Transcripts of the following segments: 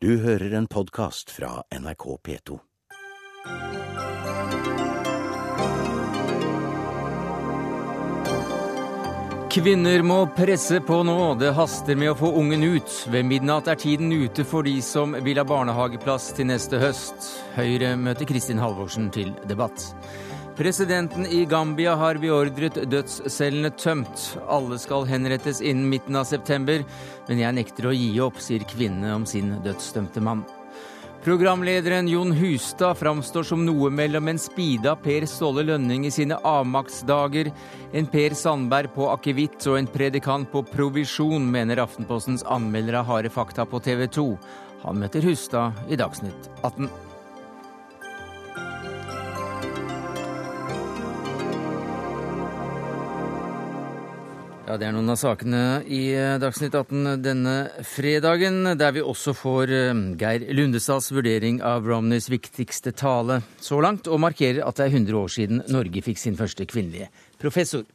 Du hører en podkast fra NRK P2. Kvinner må presse på nå, det haster med å få ungen ut. Ved midnatt er tiden ute for de som vil ha barnehageplass til neste høst. Høyre møter Kristin Halvorsen til debatt. Presidenten i Gambia har beordret dødscellene tømt. Alle skal henrettes innen midten av september, men jeg nekter å gi opp, sier kvinnene om sin dødsdømte mann. Programlederen Jon Hustad framstår som noe mellom en speeda Per Ståle Lønning i sine avmaktsdager, en Per Sandberg på akevitt og en predikant på provisjon, mener Aftenpostens anmelder av Harde fakta på TV 2. Han møter Hustad i Dagsnytt 18. Ja, Det er noen av sakene i eh, Dagsnytt 18 denne fredagen, der vi også får eh, Geir Lundestads vurdering av Romneys viktigste tale så langt, og markerer at det er 100 år siden Norge fikk sin første kvinnelige professor.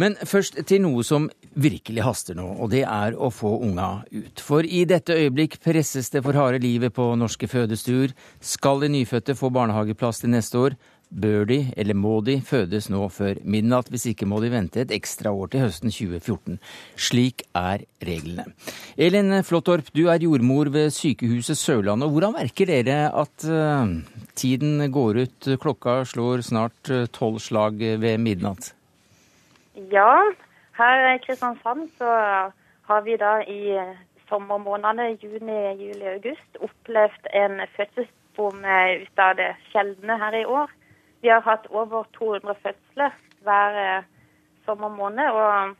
Men først til noe som virkelig haster nå, og det er å få unga ut. For i dette øyeblikk presses det for harde livet på norske fødestuer. Skal de nyfødte få barnehageplass til neste år, Bør de, eller må de, fødes nå før midnatt? Hvis ikke må de vente et ekstra år til høsten 2014. Slik er reglene. Elin Flåttorp, du er jordmor ved sykehuset Sørlandet. Hvordan merker dere at uh, tiden går ut? Klokka slår snart eh, tolv slag ved midnatt. Ja, her i Kristiansand så har vi da i sommermånedene juni, juli august opplevd en fødselsbom ut av det sjeldne her i år. Vi har hatt over 200 fødsler hver eh, sommermåned. Og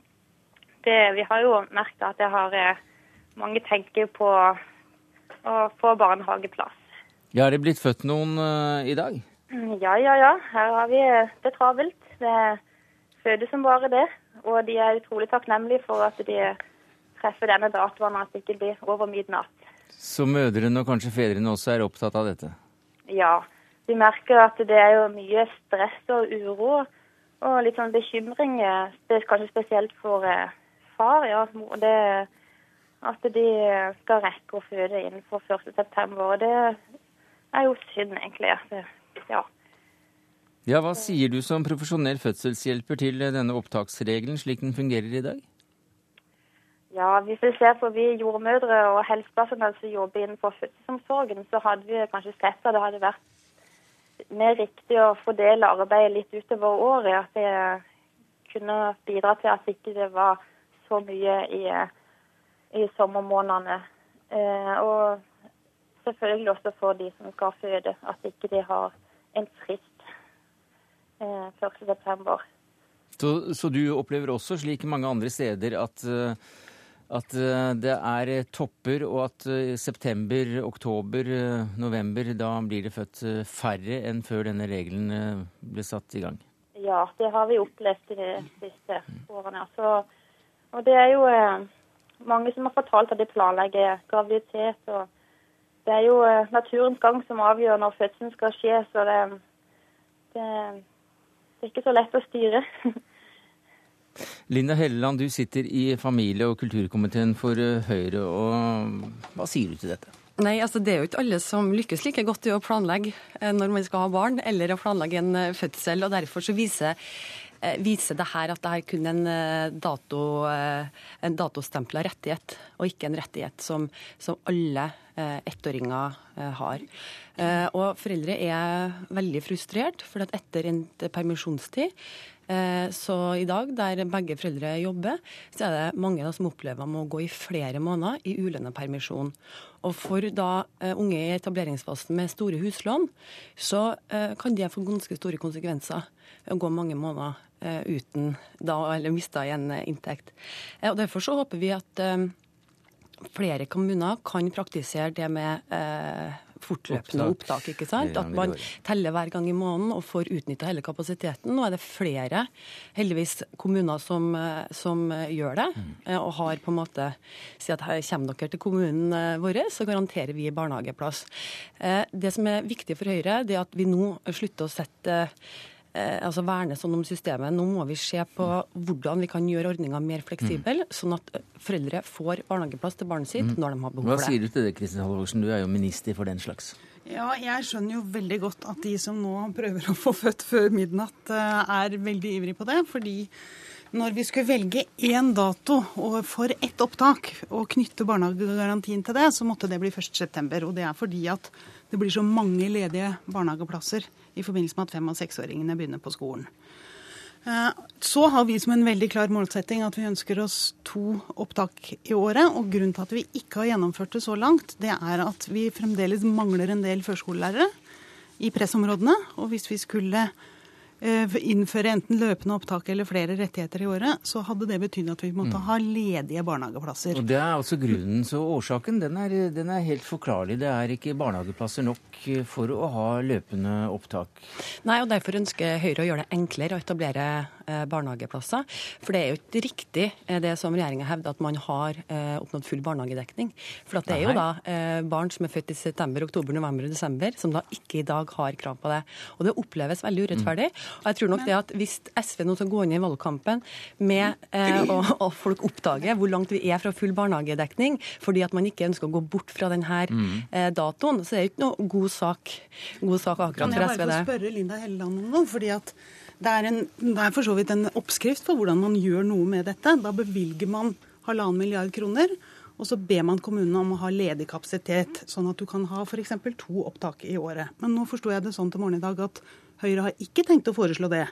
det, vi har jo merket at det har eh, mange tenker på å få barnehageplass. Ja, Er det blitt født noen eh, i dag? Ja, ja, ja. Her har vi det travelt. Det fødes som bare det. Og de er utrolig takknemlige for at de treffer denne datoen, at det ikke blir over midnatt. Så mødrene og kanskje fedrene også er opptatt av dette? Ja vi merker at det er jo mye stress og uro og litt sånn bekymring. Det er kanskje spesielt for eh, far. ja, det, At de skal rekke å føde innenfor 1.9. Det er jo synd, egentlig. Det, ja. ja, Hva sier du som profesjonell fødselshjelper til denne opptaksregelen slik den fungerer i dag? Ja, Hvis vi ser på vi jordmødre og helsepersonell som jobber innenfor fødselsomsorgen, så hadde vi kanskje sett at det hadde vært mer riktig å fordele arbeidet litt utover året. At det kunne bidra til at ikke det var så mye i, i sommermånedene. Eh, og selvfølgelig også for de som skal føde, at ikke de har en frist eh, 1.9. Så, så du opplever også, slik mange andre steder, at uh at eh, det er eh, topper, og at eh, september, oktober, november, da blir det født færre enn før denne regelen ble satt i gang? Ja, det har vi opplevd de siste årene. Så, og det er jo mange som har fortalt at de planlegger graviditet. og Det er jo naturens gang som avgjør når fødselen skal skje, så det, det, det er ikke så lett å styre. Linda Helleland, du sitter i familie- og kulturkomiteen for eh, Høyre. og Hva sier du til dette? Nei, altså Det er jo ikke alle som lykkes like godt i å planlegge eh, når man skal ha barn, eller å planlegge en eh, fødsel. og Derfor så viser, viser det her at det er kun en, dato, en datostempla rettighet, og ikke en rettighet som, som alle ettåringer har. Og foreldre er veldig frustrert, for at etter en permisjonstid så i dag, der begge foreldre jobber, så er det mange da, som opplever å gå i flere måneder i ulønna permisjon. Og for da uh, unge i etableringsfasen med store huslån, så uh, kan det få ganske store konsekvenser å gå mange måneder uten da, eller miste igjen inntekt. og Derfor så håper vi at flere kommuner kan praktisere det med fortløpende opptak. ikke sant? At man teller hver gang i måneden og får utnytta hele kapasiteten. Nå er det flere heldigvis kommuner som, eh, som eh, gjør det, mm. Eh, og har på en måte sier at her kommer dere til kommunen vår, så garanterer vi barnehageplass. Det som er viktig for Høyre, det er at vi nå slutter å sette altså verne sånn om systemet. Nå må vi se på hvordan vi kan gjøre ordninga mer fleksibel, mm. sånn at foreldre får barnehageplass til barnet sitt mm. når de har behov for det. Hva sier du til det, Kristin Halvorsen? Du er jo minister for den slags. Ja, jeg skjønner jo veldig godt at de som nå prøver å få født før midnatt, eh, er veldig ivrig på det. Fordi når vi skulle velge én dato for ett opptak og knytte barnehagegarantien til det, så måtte det bli 1.9. Og det er fordi at det blir så mange ledige barnehageplasser i forbindelse med at fem- og seksåringene begynner på skolen. Eh, så har vi som en veldig klar målsetting at vi ønsker oss to opptak i året. Og grunnen til at vi ikke har gjennomført det så langt, det er at vi fremdeles mangler en del førskolelærere i pressområdene. Og hvis vi skulle innføre enten løpende opptak eller flere rettigheter i året, så hadde det betydd at vi måtte mm. ha ledige barnehageplasser. Og Det er altså grunnen, så årsaken den er, den er, helt forklarlig. Det er ikke barnehageplasser nok for å ha løpende opptak. Nei, og derfor ønsker Høyre å gjøre det enklere å etablere eh, barnehageplasser. For det er jo ikke riktig eh, det som regjeringa hevder, at man har oppnådd full barnehagedekning. For det er jo da barn som er født i september, oktober, november og desember, som da ikke i dag har krav på det. Og det oppleves veldig urettferdig. Mm. Og jeg tror nok det at Hvis SV nå skal gå inn i valgkampen med eh, og, og, folk oppdager hvor langt vi er fra full barnehagedekning, fordi at man ikke ønsker å gå bort fra denne mm. eh, datoen, så er det ikke noe god sak, god sak akkurat for SV. Kan jeg bare få spørre Linda Helleland om noe? fordi at det er, en, det er for så vidt en oppskrift for hvordan man gjør noe med dette. Da bevilger man halvannen milliard kroner. Og så ber man kommunene om å ha ledig kapasitet, sånn at du kan ha f.eks. to opptak i året. Men nå forsto jeg det sånn til morgen i dag at Høyre har ikke tenkt å foreslå det.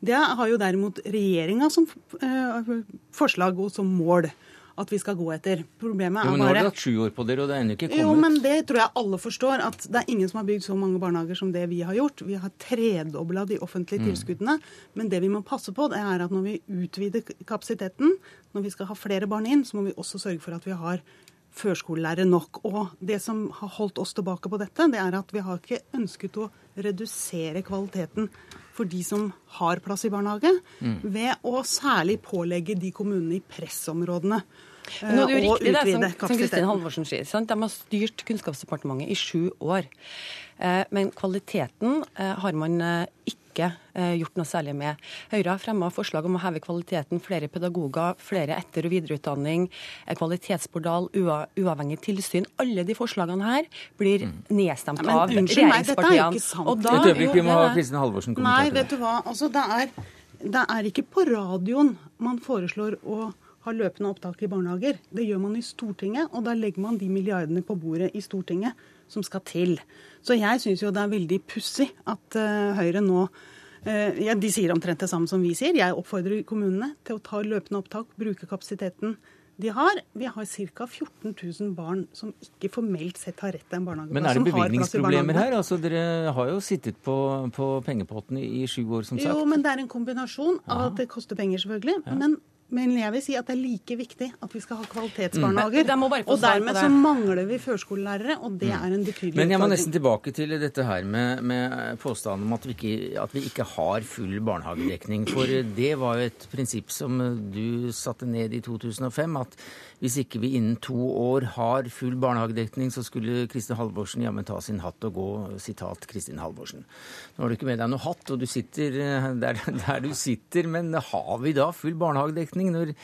Det har jo derimot regjeringa som eh, forslag og som mål at vi skal gå etter. Problemet er jo, men Nå har dere hatt sju år på dere, og det er ennå ikke kommet. Jo, men det tror jeg alle forstår. At det er ingen som har bygd så mange barnehager som det vi har gjort. Vi har tredobla de offentlige mm. tilskuddene. Men det vi må passe på, det er at når vi utvider kapasiteten, når vi skal ha flere barn inn, så må vi også sørge for at vi har førskolelærere nok. Og det som har holdt oss tilbake på dette, det er at vi har ikke ønsket å redusere kvaliteten for de som har plass i barnehage, mm. ved å særlig pålegge de kommunene i pressområdene men nå er det jo riktig det som, som Kristin Halvorsen sier. Sant? De har styrt Kunnskapsdepartementet i sju år. Eh, men kvaliteten eh, har man ikke eh, gjort noe særlig med. Høyre har fremma forslag om å heve kvaliteten, flere pedagoger, flere etter- og videreutdanning, kvalitetsportal, uavhengig tilsyn. Alle de forslagene her blir mm. nedstemt men, av regjeringspartiene. Og da, Et øyeblikk, vi må ha Kristin Halvorsen kommentere Nei, vet du hva. Altså, det, er, det er ikke på radioen man foreslår å ha løpende opptak i barnehager. Det gjør man i Stortinget, og da legger man de milliardene på bordet i Stortinget som skal til. Så jeg syns jo det er veldig pussig at uh, Høyre nå uh, ja, De sier omtrent det samme som vi sier. Jeg oppfordrer kommunene til å ta løpende opptak, bruke kapasiteten de har. Vi har ca. 14 000 barn som ikke formelt sett har rett til en barnehageplass. Men er det bevilgningsproblemer her? Altså, Dere har jo sittet på, på pengepotten i, i sju år, som sagt. Jo, men det er en kombinasjon av at det koster penger, selvfølgelig. Ja. Men men jeg vil si at det er like viktig at vi skal ha kvalitetsbarnehager. Mm. Og dermed så mangler vi førskolelærere, og det er en betydelig Men jeg må nesten tilbake til dette her med, med påstanden om at vi, ikke, at vi, ikke, har full barnehagedekning. For det var jo et prinsipp som du satte ned i 2005, at hvis ikke vi innen to år har full barnehagedekning, så skulle Kristin Halvorsen jammen ta sin hatt og gå. Sitat Kristin Halvorsen. Nå har du ikke med deg noe hatt, og du sitter eh, der, der du sitter, men har vi da full barnehagedekning når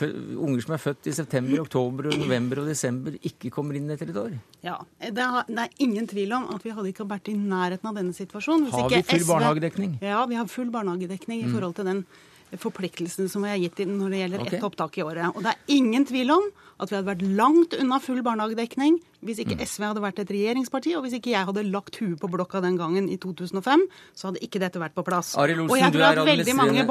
unger som er født i september, oktober, november og desember, ikke kommer inn etter et år? Ja, det er, ingen tvil om at vi hadde ikke vært i nærheten av denne situasjonen. har vi full SV, barnehagedekning? Ja, vi har full barnehagedekning i mm. forhold til den forpliktelsene som vi har gitt når det gjelder okay. ett opptak i året. Og det er ingen tvil om at vi hadde vært langt unna full barnehagedekning hvis ikke mm. SV hadde vært et regjeringsparti, og hvis ikke jeg hadde lagt huet på blokka den gangen i 2005, så hadde ikke dette vært på plass. Olsen, og jeg tror at veldig mange,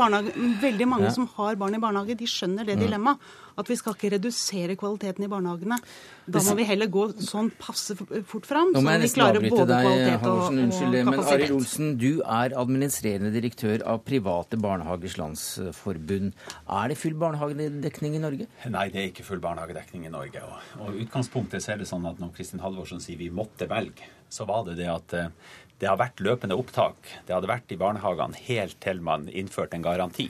veldig mange ja. som har barn i barnehage, de skjønner det mm. dilemmaet. At vi skal ikke redusere kvaliteten i barnehagene. Da må vi heller gå sånn passe fort fram, så vi klarer både deg, kvalitet og, og unnskyld, kapasitet. Men Arild Olsen, du er administrerende direktør av Private barnehagers landsforbund. Er det full barnehagedekning i Norge? Nei, det er ikke full barnehagedekning i Norge. Og, og utgangspunktet er det sånn at når Kristin Halvorsen sier vi måtte velge, så var det det at eh, det har vært løpende opptak. Det hadde vært i barnehagene helt til man innførte en garanti.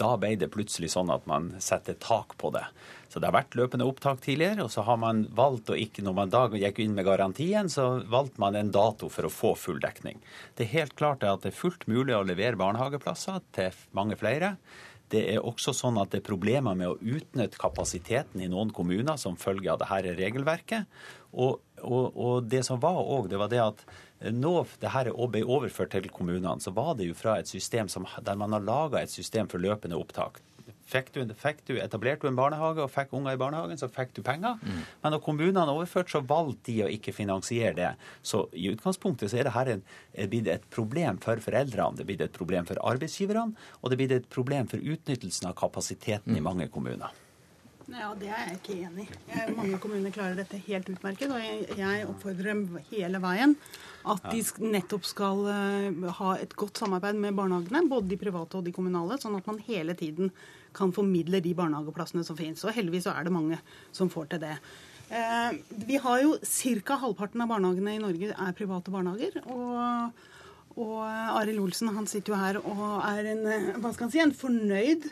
Da ble det plutselig sånn at man setter tak på det. Så det har vært løpende opptak tidligere, og så har man valgt å ikke Når man da gikk inn med garantien, så valgte man en dato for å få full dekning. Det er helt klart at det er fullt mulig å levere barnehageplasser til mange flere. Det er også sånn at det er problemer med å utnytte kapasiteten i noen kommuner som følge av dette regelverket. Og, og, og det som var òg, det var det at nå det her ble overført til kommunene, så var det jo fra et system som, der man har laga et system for løpende opptak. Fikk du, fikk du, etablerte du en barnehage og fikk unger i barnehagen, så fikk du penger. Mm. Men når kommunene overførte, overført, så valgte de å ikke finansiere det. Så i utgangspunktet så er dette en, blitt et problem for foreldrene, det er blitt et problem for arbeidsgiverne, og det er blitt et problem for utnyttelsen av kapasiteten mm. i mange kommuner. Ja, Det er jeg ikke enig i. Mange kommuner klarer dette helt utmerket. Og jeg, oppfordrer dem hele veien at de nettopp skal uh, ha et godt samarbeid med barnehagene, både de private og de kommunale, sånn at man hele tiden kan formidle de barnehageplassene som finnes. Og heldigvis så er det mange som får til det. Uh, vi har jo Ca. halvparten av barnehagene i Norge er private barnehager. og og Arild Olsen han sitter jo her og er en, hva skal han si, en fornøyd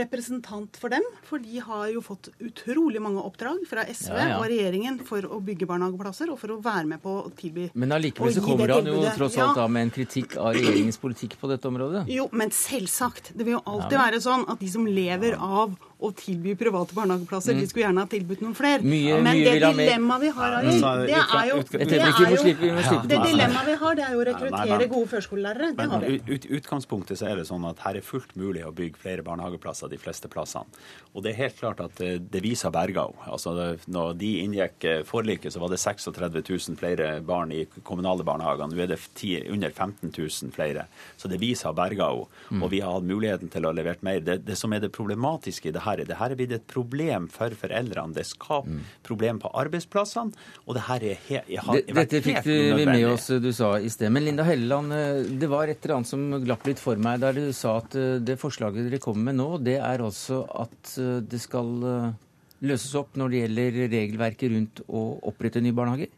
representant for dem. For de har jo fått utrolig mange oppdrag fra SV ja, ja. og regjeringen for å bygge barnehageplasser og for å være med på å tilby Men allikevel så kommer han jo tross alt da med en kritikk av regjeringens politikk på dette området? Jo, men selvsagt. Det vil jo alltid være sånn at de som lever av å tilby private barnehageplasser. Mm. De skulle gjerne ha tilbudt noen flere. Mye, Men mye det dilemmaet vi har, det er jo det, er jo, det dilemmaet vi har, det er jo å rekruttere gode førskolelærere. Det har vi. Ut, utgangspunktet så er det sånn at her er fullt mulig å bygge flere barnehageplasser de fleste plassene. Og det er helt klart at eh, det viser Bergau. Altså, når de inngikk eh, forliket, så var det 36 000 flere barn i kommunale barnehager. Nå er det 10, under 15 000 flere. Så det viser Bergau. Mm. Og vi har hatt muligheten til å ha levert mer. Det, det som er det problematiske i det her, det her er blitt et problem for foreldrene. Det skaper mm. problem på arbeidsplassene. Og det her er he, har det, Dette fikk vi med oss, du sa i sted. Men Linda Helleland, eh, det var et eller annet som glapp litt for meg der du sa at det forslaget dere kommer med nå, det er altså at eh, det skal eh, løses opp når det gjelder regelverket rundt å opprette nye barnehager?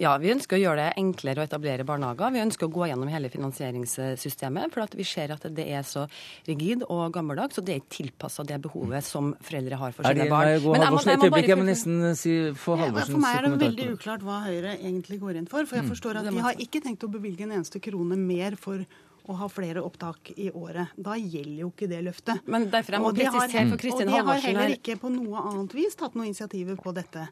Ja, vi ønsker å gjøre det enklere å etablere barnehager. Vi ønsker å gå gjennom hele finansieringssystemet, for vi ser at det er så rigid og gammeldags, og det er ikke tilpassa det behovet som foreldre har for sine barn. Men jeg må, jeg må bare... Jeg nesten si, få Halvorsens kommentar. For meg er det veldig uklart hva Høyre egentlig går inn for. For jeg mm. forstår at de har ikke tenkt å bevilge en eneste krone mer for å ha flere opptak i året. Da gjelder jo ikke det løftet. Men derfor jeg må presisere for Kristin Halvorsen Og de har heller ikke på noe annet vis tatt noe initiativ på dette.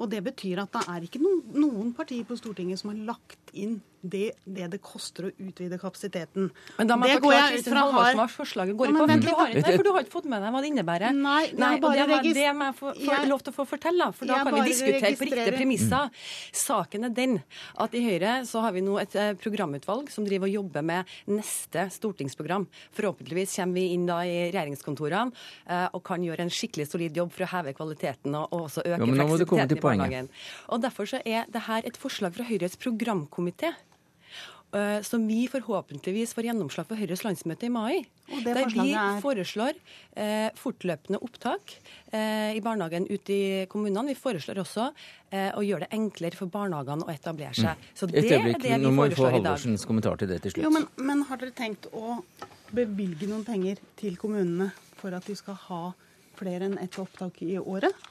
Og det betyr at det er ikke noen, noen partier på Stortinget som har lagt inn det, det, det koster å utvide kapasiteten. Men da må jeg forklare Kristin Halvorsen hva forslaget går ut på. For du, har ikke, for du har ikke fått med deg hva det innebærer. Nei, Nei og det, var, det må jeg få, lov til å få fortelle, for da kan vi diskutere på riktige premisser. Mm. Saken er den at i Høyre så har vi nå et eh, programutvalg som driver og jobber med neste stortingsprogram. Forhåpentligvis kommer vi inn da i regjeringskontorene eh, og kan gjøre en skikkelig solid jobb for å heve kvaliteten og, også øke ja, fleksibiliteten i barnehagen. Og Derfor så er det her et forslag fra Høyres programkomité. Eh, som vi forhåpentligvis får gjennomslag for Høyres landsmøte i mai. Der vi er... foreslår eh, fortløpende opptak eh, i barnehagen ute i kommunene. Vi foreslår også eh, å gjøre det enklere for barnehagene å etablere seg. Mm. Så det er det vi Nå må vi få Halvorsens kommentar til det til slutt. Jo, men, men har dere tenkt å bevilge noen penger til kommunene for at de skal ha flere enn ett opptak i året?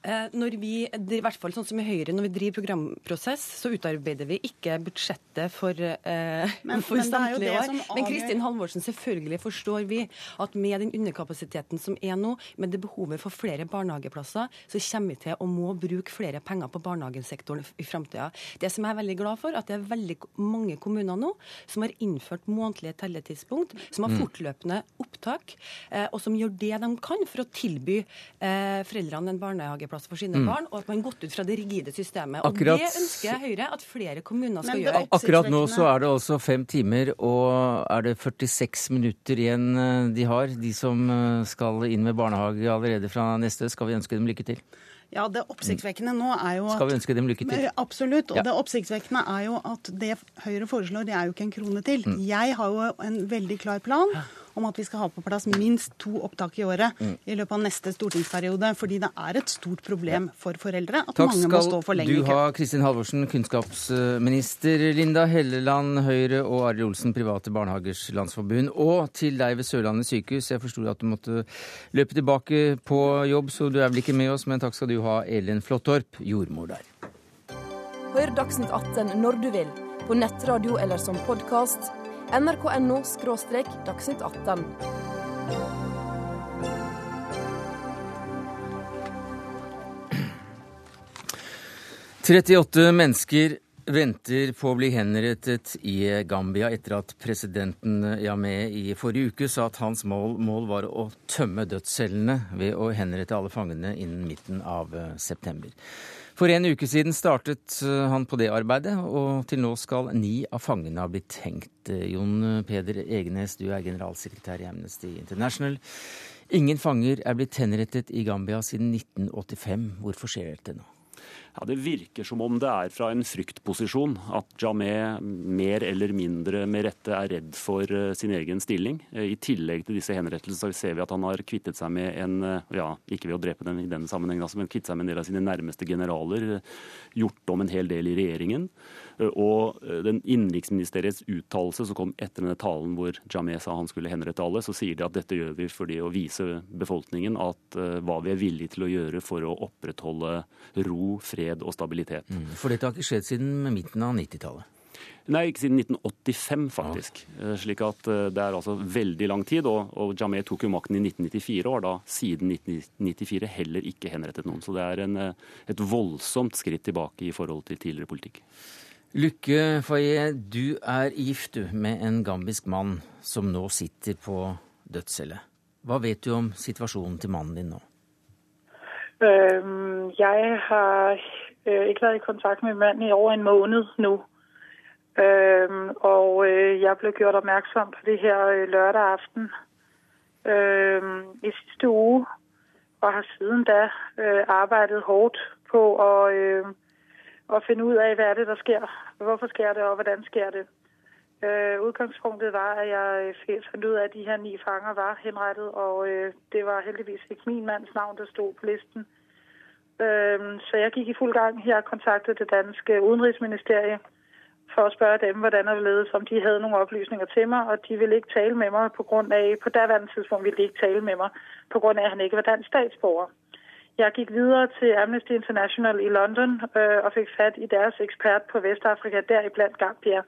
Eh, når vi, i hvert fall sånn som i Høyre, når vi driver programprosess, så utarbeider vi ikke budsjettet for, eh, men, for samtlige år. Men Kristin Halvorsen, selvfølgelig forstår vi at med den underkapasiteten som er nå, med det behovet for flere barnehageplasser, så kommer vi til å må bruke flere penger på barnehagesektoren i framtida. Det som jeg er veldig glad for, at det er veldig mange kommuner nå som har innført månedlige telletidspunkt, som har mm. fortløpende opptak, eh, og som gjør det de kan for å tilby eh, foreldrene en barnehage barnehageplass for sine mm. barn, og at man gått ut fra det rigide systemet. Akkurat, og Det ønsker Høyre at flere kommuner skal gjøre. Akkurat nå så er det også fem timer, og er det 46 minutter igjen eh, de har, de som eh, skal inn med barnehage allerede fra neste. Skal vi ønske dem lykke til? Ja, Det oppsiktsvekkende nå er jo at, Skal vi ønske dem lykke til? Absolutt. Og ja. det oppsiktsvekkende er jo at det Høyre foreslår, det er jo ikke en krone til. Mm. Jeg har jo en veldig klar plan om at vi skal ha på plass minst to opptak i året Mm. i løpet av neste stortingsperiode. Fordi det er et stort problem for foreldre at Takk mange må stå for lenge du i kø. ha, Kristin Halvorsen, kunnskapsminister, Linda Helleland, Høyre, og Arild Olsen, Private Barnehagers Landsforbund. Og til deg ved Sørlandet sykehus. Jeg forsto at du måtte løpe tilbake på jobb, så du er vel ikke med oss, men takk skal du ha, Elin Flåttorp, jordmor der. Hør Dagsnytt 18 når du vil, på nettradio eller som podkast. nrk.no – dagsnytt 18. 38 mennesker venter på å bli henrettet i Gambia etter at presidenten Yamé i forrige uke sa at hans mål, mål var å tømme dødscellene ved å henrette alle fangene innen midten av eh, september. For en uke siden startet eh, han på det arbeidet, og til nå skal ni av fangene ha blitt hengt. Eh, Jon Peder Egenes, du er generalsekretær i Amnesty International. Ingen fanger er blitt henrettet i Gambia siden 1985. Hvorfor skjer dette nå? Ja, Det virker som om det er fra en fryktposisjon at Jameh mer eller mindre med rette er redd for eh, sin egen stilling. Eh, I tillegg til disse henrettelsene ser vi at han har kvittet seg med en eh, ja, ikke ved å drepe den i denne sammenhengen, men kvittet seg med en del av sine nærmeste generaler. Gjort om en hel del i regjeringen. Eh, Og eh, den innenriksministeriets uttalelse som kom etter denne talen hvor Jameh sa han skulle henrette alle, så sier de at dette gjør vi fordi å vise befolkningen at eh, hva vi er villige til å gjøre for å opprettholde ro, fred og stabilitet. For dette har ikke skjedd siden midten av 90-tallet. Nei, ikke siden 1985, faktisk. Ja. Slik at eh, det er altså veldig lang tid. Og, og Jameh tok jo makten i 1994 og har da siden 1994 heller ikke henrettet noen. Så det er en, eh, et voldsomt skritt tilbake i forhold til tidligere politikk. Lykke Faye, du er gift med en gambisk mann som nå sitter på dødscelle. Hva vet du om situasjonen til mannen din nå? Jeg har øh, ikke vært i kontakt med mannen i over en måned nå. Og øh, jeg ble gjort oppmerksom på det her øh, lørdag aften øhm, i siste uke. og har siden da arbeidet hårdt på at, øh, finne ut av hva er det, der skjer, Hvorfor skjer det, og hvordan skjer det. Uh, udgangspunktet var, at jeg fant ut av at de her ni fanger var henrettet, og uh, det var heldigvis ikke min mands navn, der stod på listen. Uh, så jeg gikk i fuld gang. Jeg kontaktet det danske utenriksministeriet for å spørre dem, hvordan og hvorledes, om de hadde noen opplysninger til meg. og de ville ikke tale med meg på grunn av, ikke tale med mig, på at han ikke var dansk statsborger. Jeg gikk videre til Amnesty International i London øh, og fikk fat i deres ekspert på Vestafrika, deriblandt Gambia,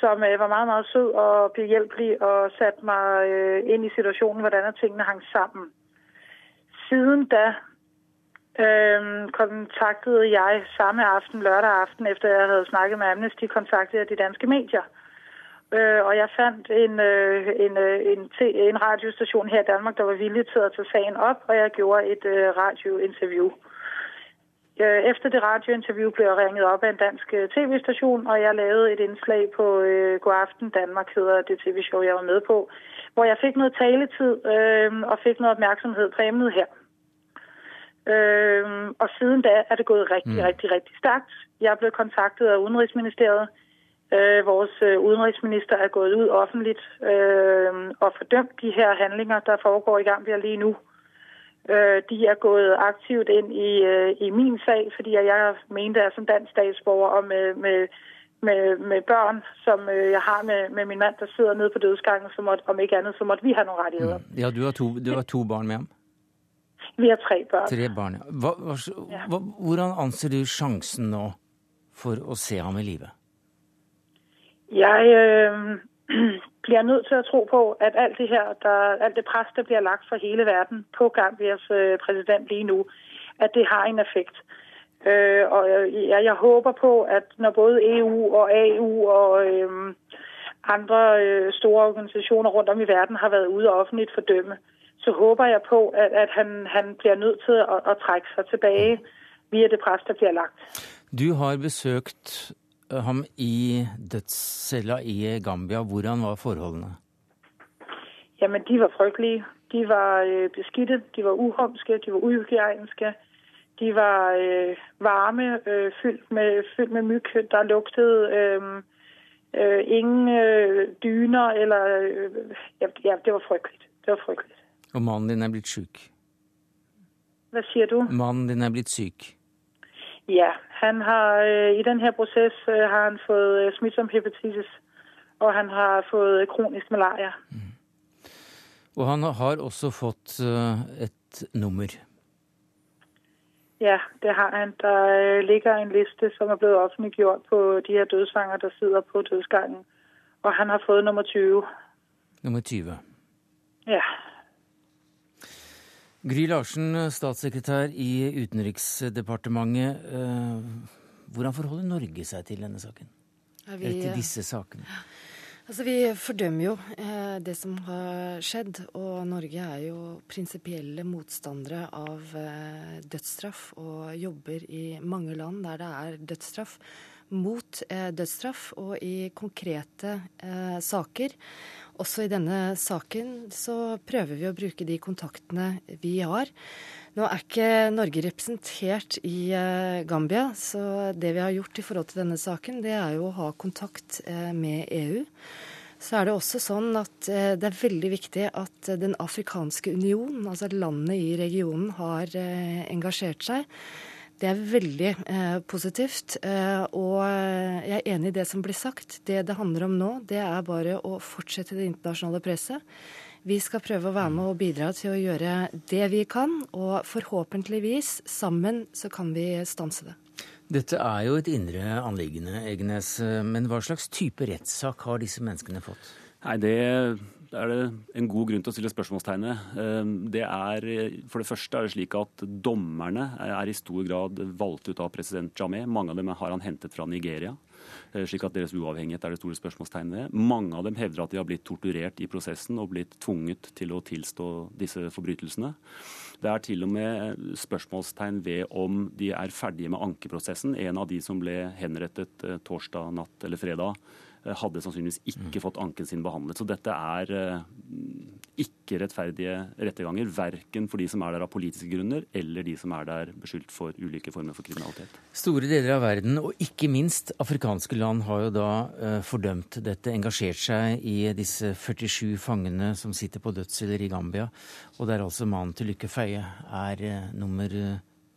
som øh, var meget, meget sød og behjelpelig og satte meg øh, inn i situasjonen, hvordan tingene hang sammen. Siden da kontaktet kontaktede jeg samme aften, lørdag aften, etter jeg hadde snakket med Amnesty, kontaktet jeg de danske medier. Øh, og jeg fandt en, øh, en, øh, en, en radiostation her i Danmark, der var villig til at tage sagen op, og jeg gjorde et øh, radiointerview. Øh, Efter det radiointerview blev jeg ringet op af en dansk øh, tv-station, og jeg lavede et indslag på øh, God Aften Danmark, hedder det tv-show, jeg var med på, hvor jeg fik noget taletid øh, og fik noget opmærksomhed på emnet her. Øh, og siden da er det gået rigtig, mm. rigtig, rigtig stærkt. Jeg blevet kontaktet af Udenrigsministeriet. Øh, vores øh, udenrigsminister er gået ud offentligt øh, og fordømt de her handlinger, der foregår i Gambia lige nu. Øh, de er gået aktivt ind i, øh, i min sag, fordi jeg mente, at jeg som dansk statsborger og med, med, med, med børn, som øh, jeg har med, med min mand, der sidder nede på dødsgangen, så måtte, om ikke andet, så måtte vi have nogle rettigheder. Mm. Ja, du har to, du har to barn med ham? Vi har tre børn. Tre barn, ja. Hva, hva, hva, hvordan anser du sjansen nå for å se ham i live? Jeg øh, bliver nødt til at tro på, at alt det her, der, alt det pres, der bliver lagt fra hele verden på Gambias øh, præsident lige nu, at det har en effekt. Øh, og jeg, jeg håber på, at når både EU og AU og øh, andre øh, store organisationer rundt om i verden har været ude og offentligt fordømme, så håber jeg på, at, at han, han bliver nødt til at, at trække sig tilbage via det pres, der bliver lagt. Du har besøkt ham i dødscella i Gambia. Hvordan var forholdene? Jamen, de var frygtelige. De var øh, beskidte, de var uhomske, de var uhygieniske. De var øh, varme, øh, fyldt, med, fylt med myg, der lugtede øh, Øh, ingen øh, dyner eller øh, ja, ja, det var frygteligt. Det var frygteligt. Og mannen din er blitt syk? Hva sier du? Mannen din er blitt syk. Ja, han har øh, i den her proces øh, har han fått smittsom smitsom hepatitis, og han har fået øh, kronisk malaria. Og han har også fått et nummer. Ja, det har han. Der øh, ligger en liste, som er blevet offentliggjort på de her dødsfanger, der sidder på dødsgangen. Og han har fått nummer 20. Nummer 20. Ja. Gry Larsen, statssekretær i Utenriksdepartementet. eh, Hvordan forholder Norge seg til denne saken? Vi, Eller til disse sakene? altså, vi fordømmer jo eh, det som har skjedd, og Norge er jo prinsipielle motstandere av eh, dødsstraff og jobber i mange land der det er dødsstraff, mot eh, dødsstraff og i konkrete eh, saker. Også i denne saken så prøver vi å bruke de kontaktene vi har. Nå er ikke Norge representert i eh, Gambia, så det vi har gjort i forhold til denne saken, det er jo å ha kontakt med EU. Så er det også sånn at det er veldig viktig at Den afrikanske union, altså landene i regionen, har engasjert seg. Det er veldig eh, positivt. Eh, og eh, jeg er enig i det som blir sagt. Det det handler om nå, det er bare å fortsette det internasjonale presset. Vi skal prøve å være med og bidra til å gjøre det vi kan, og forhåpentligvis sammen så kan vi stanse det. Dette er jo et indre anliggende, Egenes. Men hva slags type rettssak har disse menneskene fått? Nei, det er det en god grunn til å stille spørsmålstegnet. Det er, for det første er det slik at dommerne er i stor grad valgt ut av president Jameh. Mange av dem har han hentet fra Nigeria. Slik at deres uavhengighet er det store spørsmålstegnet ved. Mange av dem hevder at de har blitt torturert i prosessen og blitt tvunget til å tilstå disse forbrytelsene. Det er til og med spørsmålstegn ved om de er ferdige med ankeprosessen. En av de som ble henrettet torsdag natt eller fredag, hadde sannsynligvis ikke fått anken sin behandlet. Så dette er ikke rettferdige retterganger, verken for de som er der av politiske grunner, eller de som er der beskyldt for ulike former for kriminalitet. Store deler av verden, og ikke minst afrikanske land, har jo da eh, fordømt dette, engasjert seg i disse 47 fangene som sitter på dødsceller i Gambia, og der altså mannen til Lykke Feie er eh, nummer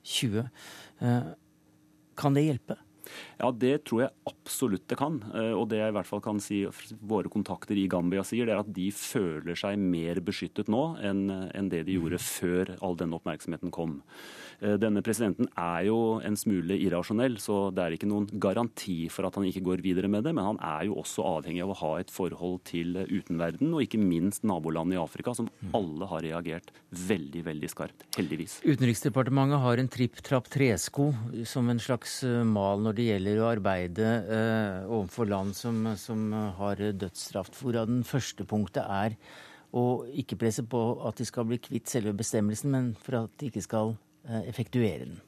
20. Eh, kan det hjelpe? Ja, det tror jeg absolutt det kan. Og det jeg i hvert fall kan si våre kontakter i Gambia sier, det er at de føler seg mer beskyttet nå enn det de gjorde før all denne oppmerksomheten kom. Denne presidenten er jo en smule irrasjonell, så det er ikke noen garanti for at han ikke går videre med det. Men han er jo også avhengig av å ha et forhold til utenverden, og ikke minst nabolandene i Afrika, som alle har reagert veldig, veldig skarpt. Heldigvis. Utenriksdepartementet har en tripp-trapp-tresko som en slags mal når det gjelder å arbeide eh, overfor land som, som har dødsstraff, hvorav den første punktet er å ikke presse på at de skal bli kvitt selve bestemmelsen, men for at de ikke skal eh, effektuere den.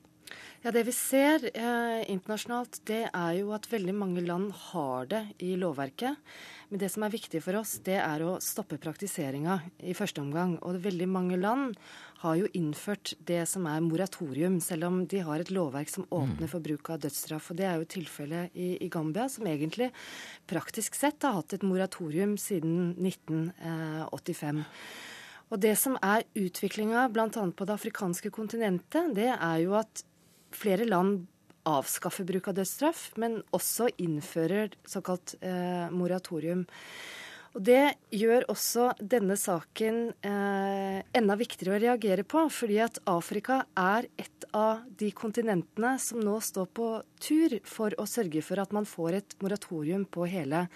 Ja, Det vi ser eh, internasjonalt, det er jo at veldig mange land har det i lovverket. Men det som er viktig for oss, det er å stoppe praktiseringa i første omgang. Og veldig mange land har jo innført det som er moratorium, selv om de har et lovverk som åpner for bruk av dødsstraff. Og det er jo tilfellet i, i Gambia, som egentlig praktisk sett har hatt et moratorium siden 1985. Og det som er utviklinga bl.a. på det afrikanske kontinentet, det er jo at flere land avskaffer bruk av dødsstraff, men også innfører såkalt eh, moratorium. Og Det gjør også denne saken eh, enda viktigere å reagere på, fordi at Afrika er et av de kontinentene som nå står på tur for å sørge for at man får et moratorium på hele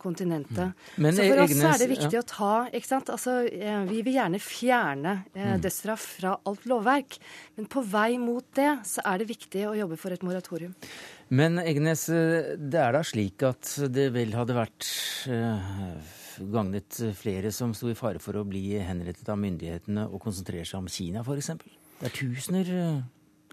kontinentet. Men så for oss er det viktig ja. å ta ikke sant? Altså, eh, Vi vil gjerne fjerne eh, dødsstraff fra alt lovverk, men på vei mot det så er det viktig å jobbe for et moratorium. Men Egnes, eh, det er da slik at det vel hadde vært eh, gagnet flere som sto i fare for å bli henrettet av myndighetene og konsentrere seg om Kina f.eks.? Der tusener eh,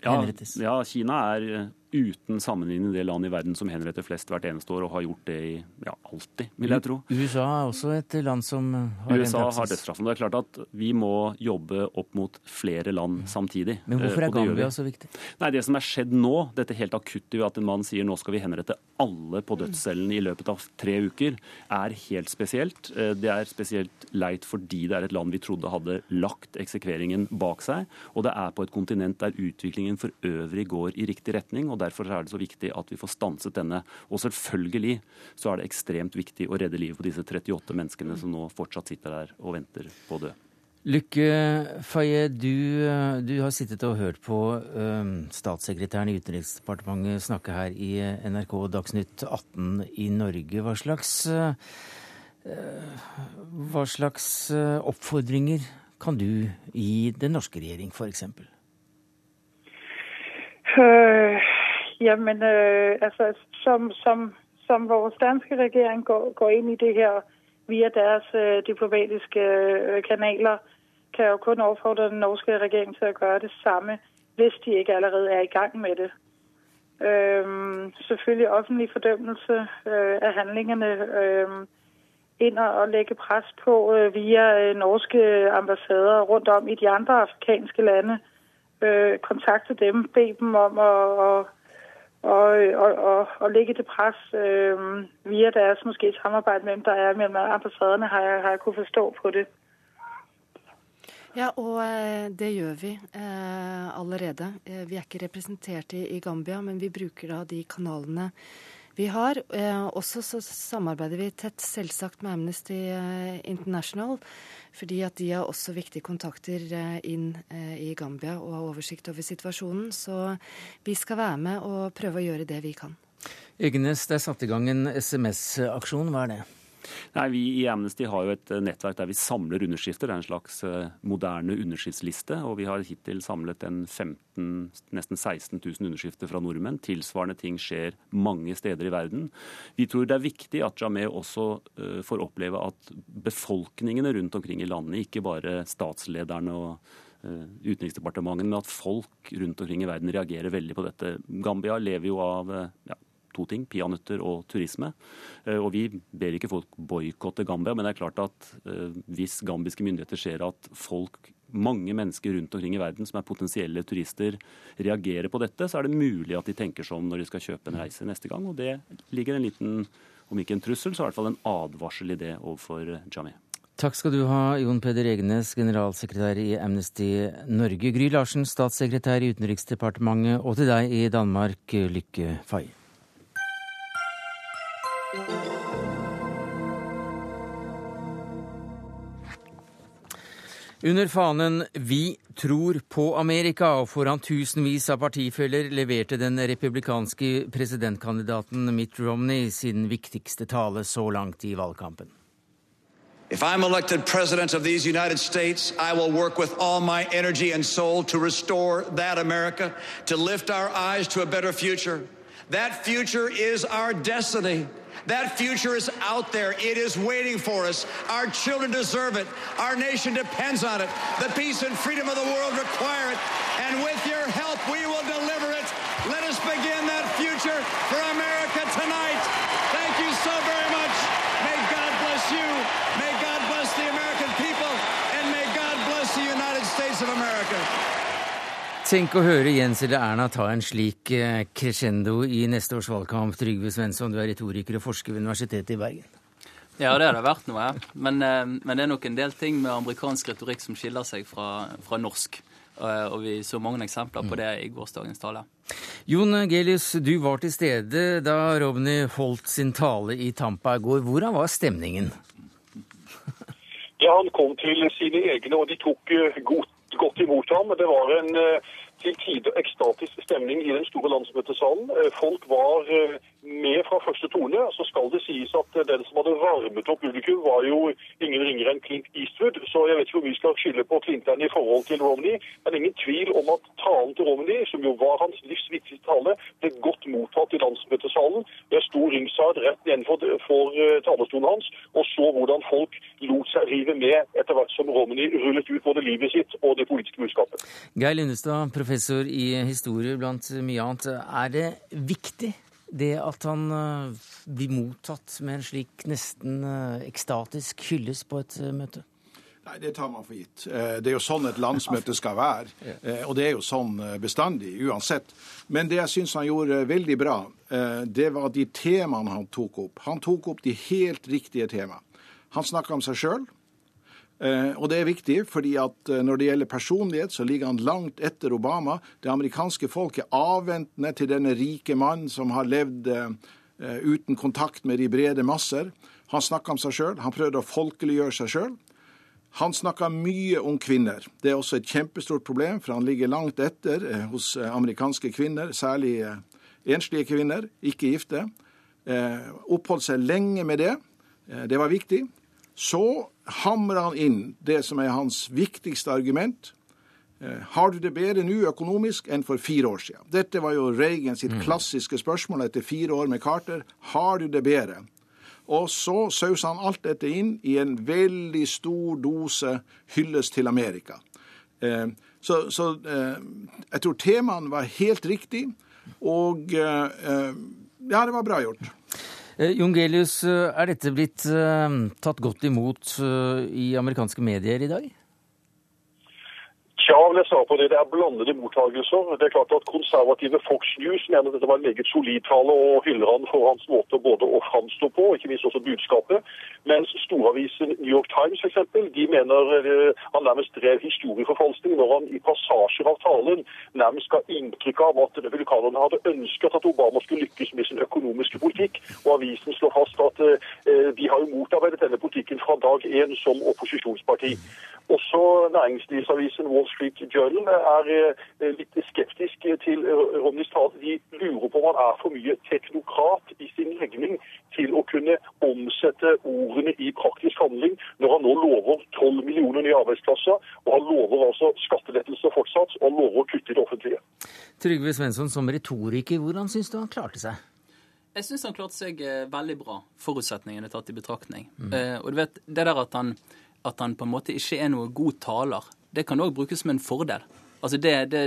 Ja, henrettes. ja, Kina er uten sammenligning det land i verden som henretter flest hvert eneste år, og har gjort det i ja, alltid, vil jeg tro. USA er også et land som har USA har dødsstraffen. Det er klart at vi må jobbe opp mot flere land samtidig. Men hvorfor er Gambia så viktig? Nei, Det som er skjedd nå, dette helt akutte ved at en mann sier nå skal vi henrette alle på dødscellen i løpet av tre uker, er helt spesielt. Det er spesielt leit fordi det er et land vi trodde hadde lagt eksekveringen bak seg, og det er på et kontinent der utviklingen for øvrig går i riktig retning. og Derfor er det så viktig at vi får stanset denne. Og selvfølgelig så er det ekstremt viktig å redde livet på disse 38 menneskene som nå fortsatt sitter der og venter på å dø. Lykke Faye, du, du, har sittet og hørt på um, statssekretæren i Utenriksdepartementet snakke her i NRK Dagsnytt 18 i Norge. Hva slags, uh, hva slags oppfordringer kan du gi den norske regjering, f.eks.? Øh, jamen, øh, altså, som, som, som vores danske regering går, går ind i det her via deres øh, diplomatiske øh, kanaler, kan jeg jo kun opfordre den norske regering til at gøre det samme, hvis de ikke allerede er i gang med det. Øhm, selvfølgelig offentlig fordømmelse øh, af handlingerne øh, ind og lægge pres på øh, via øh, norske ambassader rundt om i de andre afrikanske lande øh, kontakte dem, bede dem om at, og, og, og, og, og lægge til pres øh, via deres måske samarbejde mellem der er mellem ambassaderne, har jeg, har jeg kunnet forstå på det. Ja, og det gjør vi eh, allerede. Vi er ikke representert i Gambia, men vi bruker da de kanalene vi har. Eh, også så samarbeider vi tett selvsagt med Amnesty International. Fordi at de har også viktige kontakter eh, inn eh, i Gambia og har oversikt over situasjonen. Så vi skal være med og prøve å gjøre det vi kan. Yggenes, det er satt i gang en SMS-aksjon. Hva er det? Nei, Vi i Amnesty har jo et eh, nettverk der vi samler underskrifter. Det er en slags eh, moderne underskriftsliste. og Vi har hittil samlet en 15, nesten 16 000 underskrifter fra nordmenn. Tilsvarende ting skjer mange steder i verden. Vi tror det er viktig at Jameh også eh, får oppleve at befolkningene rundt omkring i landet, ikke bare statslederne og Utenriksdepartementet, men at folk rundt omkring i verden reagerer veldig på dette. Gambia lever jo av ja, to ting, peanøtter og turisme. Eh, og vi ber ikke folk boikotte Gambia, men det er klart at eh, hvis gambiske myndigheter ser at folk mange mennesker rundt omkring i verden som er potensielle turister, reagerer på dette, så er det mulig at de tenker seg om når de skal kjøpe en reise neste gang. Og det ligger en liten, om ikke en trussel, så i hvert fall en advarsel i det overfor Jami. Takk skal du ha, Jon Peder Egenes, generalsekretær i Amnesty Norge. Gry Larsen, statssekretær i Utenriksdepartementet. Og til deg i Danmark, Lykke Faye. Under fanen 'Vi tror på Amerika' og foran tusenvis av partifeller leverte den republikanske presidentkandidaten Mitt Romney sin viktigste tale så langt i valgkampen. If I'm elected president of these United States, I will work with all my energy and soul to restore that America, to lift our eyes to a better future. That future is our destiny. That future is out there. It is waiting for us. Our children deserve it. Our nation depends on it. The peace and freedom of the world require it. Tenk å høre Jens eller Erna ta en slik eh, crescendo i neste års valgkamp. Trygve Svensson, du er retoriker og forsker ved Universitetet i Bergen. Ja, det har det vært noe. Men, eh, men det er nok en del ting med amerikansk retorikk som skiller seg fra, fra norsk. Eh, og vi så mange eksempler på det i gårsdagens tale. Jon Gelius, du var til stede da Robny holdt sin tale i Tampa i går. Hvordan var stemningen? Ja, Han kom til sine egne, og de tok godt, godt imot ham. Det var en til tider ekstatisk stemning i den store landsmøtesalen. Folk var med fra første tone. Så skal det sies at den som hadde varmet opp publikum, var jo ingen ringere enn Clint Eastwood. Så jeg vet ikke hvor vi skal skylde på Clinton i forhold til Romney. Men ingen tvil om at talen til Romney, som jo var hans livs viktigste tale, ble godt mottatt i landsmøtesalen. Det sto ringside rett nedenfor for eh, talerstolen hans, og så hvordan folk lot seg rive med etter hvert som Romney rullet ut både livet sitt og det politiske budskapet. Geir Lundestad, professor i historie blant mye annet. Er det viktig det at han eh, blir mottatt med en slik nesten eh, ekstatisk hyllest på et eh, møte? Nei, Det tar man for gitt. Det er jo sånn et landsmøte skal være. Og det er jo sånn bestandig, uansett. Men det jeg syns han gjorde veldig bra, det var de temaene han tok opp. Han tok opp de helt riktige temaene. Han snakka om seg sjøl. Og det er viktig, fordi at når det gjelder personlighet, så ligger han langt etter Obama. Det amerikanske folk er avventende til denne rike mannen som har levd uten kontakt med de brede masser. Han snakka om seg sjøl. Han prøvde å folkeliggjøre seg sjøl. Han snakka mye om kvinner. Det er også et kjempestort problem, for han ligger langt etter eh, hos eh, amerikanske kvinner, særlig eh, enslige kvinner, ikke gifte. Oppholdt seg lenge med det. Det var viktig. Så hamrer han inn det som er hans viktigste argument. Har du det bedre nå økonomisk enn for fire år siden? Dette var jo Reagan sitt klassiske spørsmål etter fire år med Carter. Har du det bedre? Og så sausa han alt dette inn i en veldig stor dose hyllest til Amerika. Eh, så, så eh, jeg tror temaene var helt riktig, og eh, ja, det var bra gjort. Jon Gelius, er dette blitt tatt godt imot i amerikanske medier i dag? Tja, vil jeg svare på det. Det er blandede mottagelser. Det er klart at Konservative Fox News mener dette var en meget solid tale og hyller han for hans måte både å framstå på, og ikke minst også budskapet. Mens storavisen New York Times f.eks. de mener uh, han nærmest drev historieforfalskning når han i passasjer av talen nærmest ga inntrykk av at republikanerne hadde ønsket at Obama skulle lykkes med sin økonomiske politikk. Og avisen slår fast at uh, de har jo motarbeidet denne politikken fra dag én som opposisjonsparti. Også næringslivsavisen Wall Street Journal er eh, litt skeptisk til Romneys tale. De lurer på om han er for mye teknokrat i sin legning til å kunne omsette ordene i praktisk handling, når han nå lover 12 millioner nye arbeidsplasser, og han lover altså skattelettelser fortsatt, og han lover å kutte i det offentlige. Trygve Svensson, som retoriker, hvordan syns du han klarte seg? Jeg syns han klarte seg eh, veldig bra, forutsetningene tatt i betraktning. Mm. Eh, og du vet, det der at han at han på en måte ikke er noe god taler, det kan òg brukes som en fordel. Altså det, det,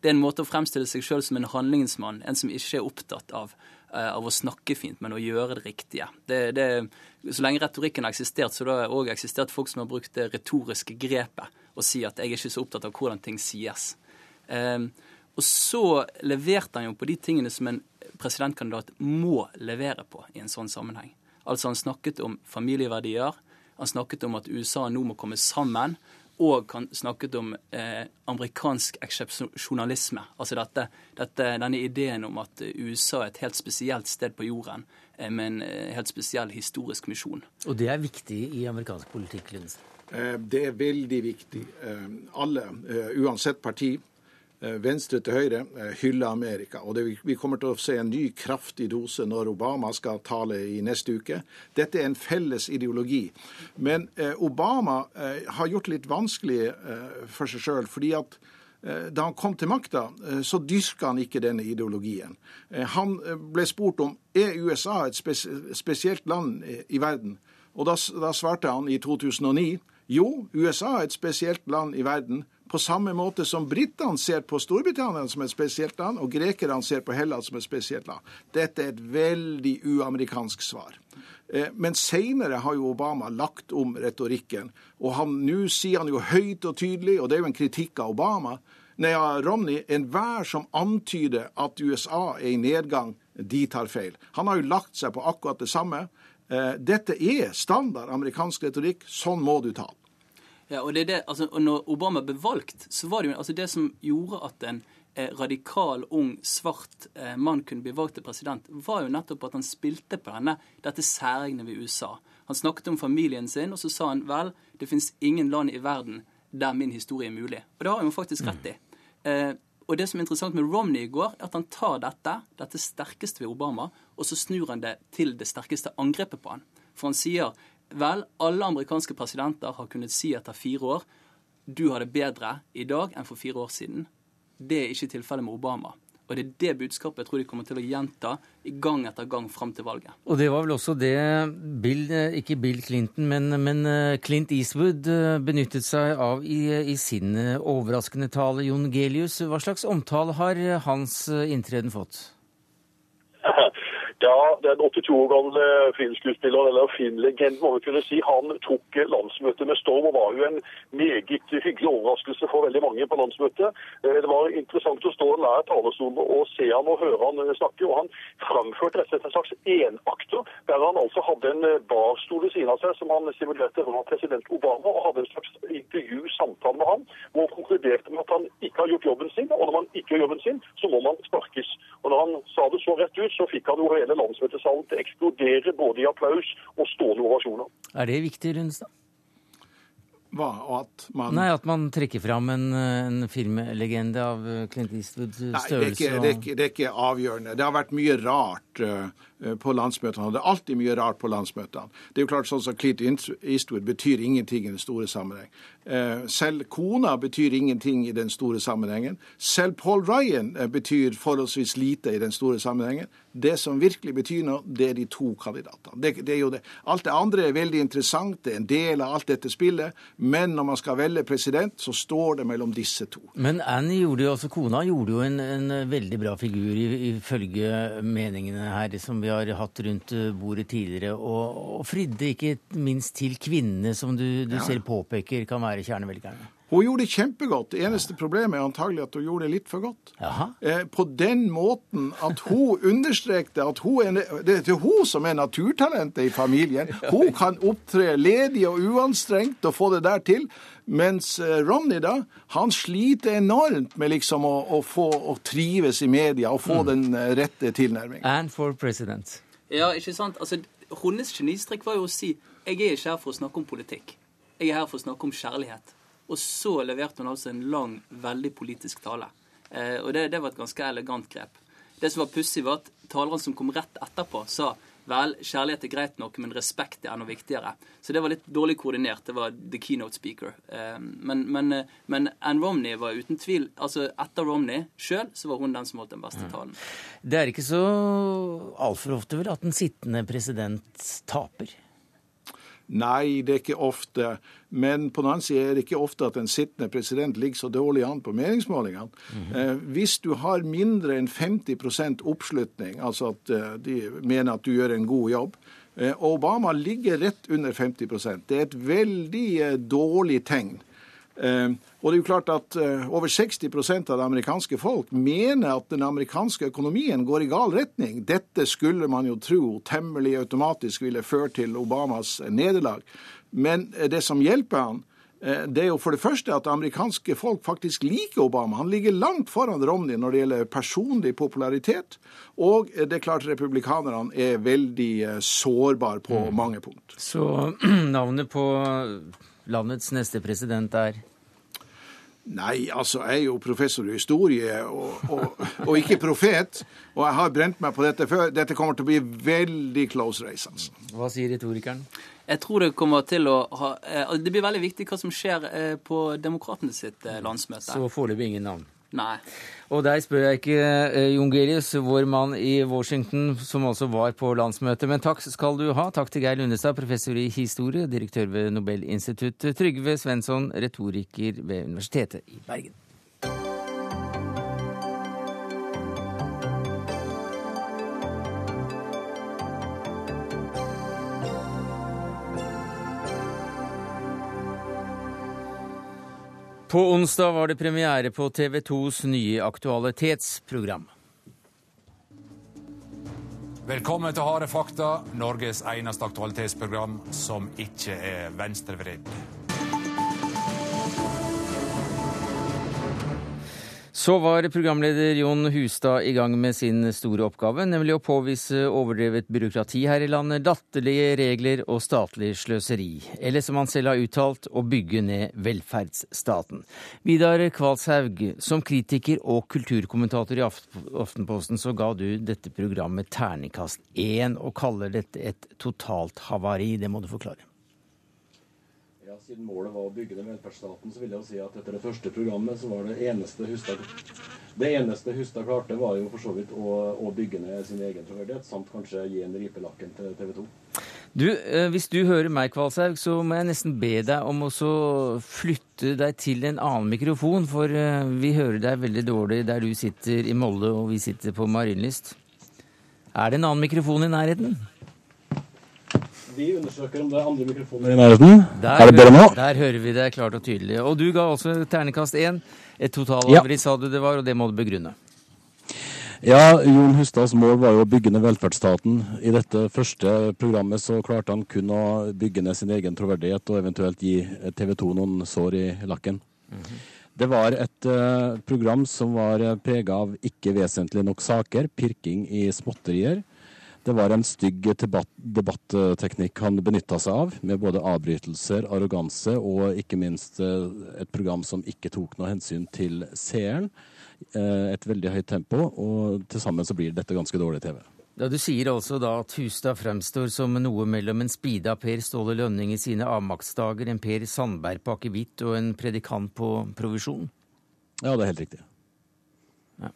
det, er en måte å fremstille seg sjøl som en handlingsmann, en som ikke er opptatt av, uh, av å snakke fint, men å gjøre det riktige. Det, så lenge retorikken har eksistert, så har det òg eksistert folk som har brukt det retoriske grepet og si at jeg er ikke så opptatt av hvordan ting sies. Um, og så leverte han jo på de tingene som en presidentkandidat må levere på i en sånn sammenheng. Altså han snakket om familieverdier, han snakket om at USA nå må komme sammen. Han snakket om eh, amerikansk eksepsjonalisme. Altså dette, dette, denne ideen om at USA er et helt spesielt sted på jorden eh, med en eh, helt spesiell historisk misjon. Og det er viktig i amerikansk politikk, Lundsen? Eh, det er veldig viktig. Eh, alle, uansett parti, Eh, venstre til høyre eh, hyller Amerika. Og det, vi kommer til å se en ny kraftig dose når Obama skal tale i neste uke. Dette er en felles ideologi. Men eh, Obama eh, har gjort det litt vanskelig eh, for seg sjøl. fordi eh, da han kom til makta, så dyrka han ikke denne ideologien. Han ble spurt om er USA et spes spesielt land i verden. Og da, da svarte han i 2009 jo, USA er et spesielt land i verden på samme måte som britene ser på Storbritannia som et spesielt land, og grekerne ser på Hellas som et spesielt land. Dette er et veldig uamerikansk svar. Eh, men seinere har jo Obama lagt om retorikken. Og nå sier han jo høyt og tydelig, og det er jo en kritikk av Obama, nei, ja, Romney, enhver som antyder at USA er i nedgang, de tar feil. Han har jo lagt seg på akkurat det samme. Eh, dette er standard amerikansk retorikk. Sånn må du ta ja, og, det er det, altså, og når Obama ble valgt, så var det jo altså det som gjorde at en eh, radikal, ung, svart eh, mann kunne bli valgt til president, var jo nettopp at han spilte på denne, dette særegne ved USA. Han snakket om familien sin, og så sa han vel, det fins ingen land i verden der min historie er mulig. Og det har han jo faktisk rett i. Eh, og det som er interessant med Romney i går, er at han tar dette, dette sterkeste ved Obama, og så snur han det til det sterkeste angrepet på han. For han sier Vel, alle amerikanske presidenter har kunnet si etter fire år du har det bedre i dag enn for fire år siden. Det er ikke tilfellet med Obama. Og det er det budskapet jeg tror de kommer til å gjenta i gang etter gang fram til valget. Og det var vel også det Bill, eh, ikke Bill Clinton, men, men eh, Clint Eastwood eh, benyttet seg av i, i sin overraskende tale. Jon Gelius, hva slags omtale har hans inntreden fått? Ja, den 82 år gamle filmskuespilleren, eller filmlegenden, må vi kunne si, han tok landsmøtet med storm og var jo en meget hyggelig overraskelse for veldig mange på landsmøtet. Eh, det var interessant å stå nær talerstolen og se han og høre han snakke. og Han framførte rett og slett en slags enakter, der han altså hadde en barstol ved siden av seg som han simulerte var president Obama, og hadde en slags intervju-samtale med han, hvor han konkluderte med at han ikke har gjort jobben sin, og når man ikke gjør jobben sin, så må man sparkes. Og når han sa det så rett ut, så fikk han jo hele hele landsmøtesalen til å eksplodere både i applaus og stående ovasjoner. Er det viktig, Lundstad? Hva? At man Nei, At man trekker fram en, en filmlegende av Clint Eastwoods størrelse? Nei, det er, ikke, det, er ikke, det er, ikke, avgjørende. Det har vært mye rart uh, på landsmøtene. Det er alltid mye rart på landsmøtene. Det er jo klart sånn som Clint Eastwood betyr ingenting i den store sammenheng. Uh, selv kona betyr ingenting i den store sammenhengen. Selv Paul Ryan uh, betyr forholdsvis lite i den store sammenhengen. Det som virkelig betyr noe, det er de to kandidatene. Det, det, er jo det. Alt det andre er veldig interessant, det er en del av alt dette spillet. Men når man skal velge president, så står det mellom disse to. Men Annie gjorde jo, altså kona gjorde jo en, en veldig bra figur, ifølge meningene her som vi har hatt rundt bordet tidligere. Og, og fridde ikke minst til kvinnene, som du, du ja. selv påpeker kan være kjernevelgerne. Hun gjorde det kjempegodt. Det eneste problemet er antagelig at hun gjorde det litt for godt. Eh, på den måten at hun understrekte at hun er, det er hun som er naturtalentet i familien. Hun kan opptre ledig og uanstrengt og få det der til. Mens eh, Romney da, han sliter enormt med liksom å, å få å trives i media og få mm. den eh, rette tilnærmingen. And for president. Ja, ikke sant? Altså, Hennes genistrek var jo å si jeg er ikke her for å snakke om politikk. Jeg er her for å snakke om kjærlighet. Og så leverte hun altså en lang, veldig politisk tale. Eh, og det, det, var et ganske elegant grep. Det som var pussig, var at taleren som kom rett etterpå, sa vel, kjærlighet er greit nok, men respekt er enda viktigere. Så det var litt dårlig koordinert. Det var the keynote speaker. Eh, men, men, eh, men Ann Romney var uten tvil altså Etter Romney sjøl, så var hun den som holdt den beste talen. Det er ikke så altfor ofte vel at den sittende president taper? Nei, det er ikke ofte. Men på den annen side er det ikke ofte at en sittende president ligger så dårlig an på meningsmålingene. Mm -hmm. eh, hvis du har mindre enn 50 oppslutning, altså at eh, de mener at du gjør en god jobb, eh, Obama ligger rett under 50% Det er et veldig eh, dårlig tegn. Eh, og det er jo klart at eh, Over 60% av det amerikanske folk mener at den amerikanske økonomien går i gal retning. Dette skulle man jo tro temmelig automatisk ville føre til Obamas nederlag. Men eh, det som hjelper han, det er jo for det første at amerikanske folk faktisk liker Obama. Han ligger langt foran Romney når det gjelder personlig popularitet. Og det er klart republikanerne er veldig sårbare på mm. mange punkt. Så navnet på landets neste president er? Nei, altså jeg er jo professor i historie og, og, og, ikke profet. Og jeg har brent meg på dette før. Dette kommer til å bli veldig close race. altså. Hva sier retorikeren? Jeg tror det kommer til å ha eh, Det blir veldig viktig hva som skjer eh, på Demokratene sitt eh, landsmøte. Så foreløpig ingen navn? Nei. Og deg spør jeg ikke, eh, Jon Gelius, vår mann i Washington, som også var på landsmøtet. Men takk skal du ha. Takk til Geir Lundestad, professor i historie, direktør ved Nobelinstituttet. Trygve Svensson, retoriker ved Universitetet i Bergen. På onsdag var det premiere på TV 2s nye aktualitetsprogram. Velkommen til Harde fakta, Norges eneste aktualitetsprogram som ikke er venstrevridd. Så var programleder Jon Hustad i gang med sin store oppgave, nemlig å påvise overdrevet byråkrati her i landet, latterlige regler og statlig sløseri. Eller som han selv har uttalt, å bygge ned velferdsstaten. Vidar Kvalshaug, som kritiker og kulturkommentator i Aftenposten, så ga du dette programmet terningkast én, og kaller dette et totalt havari. Det må du forklare. Siden målet var å bygge den velferdsstaten, så vil jeg jo si at etter det første programmet så var det eneste Hustad det eneste Hustad klarte, var jo for så vidt å, å bygge ned sin egen troverdighet, samt kanskje gi en ripelakken til TV 2. Du, eh, Hvis du hører meg, Kvalshaug, så må jeg nesten be deg om å flytte deg til en annen mikrofon, for eh, vi hører deg veldig dårlig der du sitter i Molde og vi sitter på Marienlyst. Er det en annen mikrofon i nærheten? Vi undersøker om det er andre mikrofoner i nærheten. Der, er det bedre nå? Der hører vi det klart og tydelig. Og du ga også ternekast én. Et totalavri, ja. sa du det var, og det må du begrunne. Ja, Jon Hustads mål var jo å bygge ned velferdsstaten. I dette første programmet så klarte han kun å bygge ned sin egen troverdighet og eventuelt gi TV 2 noen sår i lakken. Mm -hmm. Det var et uh, program som var prega av ikke vesentlig nok saker, pirking i småtterier. Det var en stygg debatt, debatteknikk han benytta seg av, med både avbrytelser, arroganse og ikke minst eh, et program som ikke tok noe hensyn til seeren. Eh, et veldig høyt tempo, og til sammen så blir dette ganske dårlig TV. Ja, Du sier altså da at Hustad fremstår som noe mellom en speeda Per Ståle Lønning i sine avmaktsdager, en Per Sandberg på akevitt og en predikant på provisjon? Ja, det er helt riktig. Ja.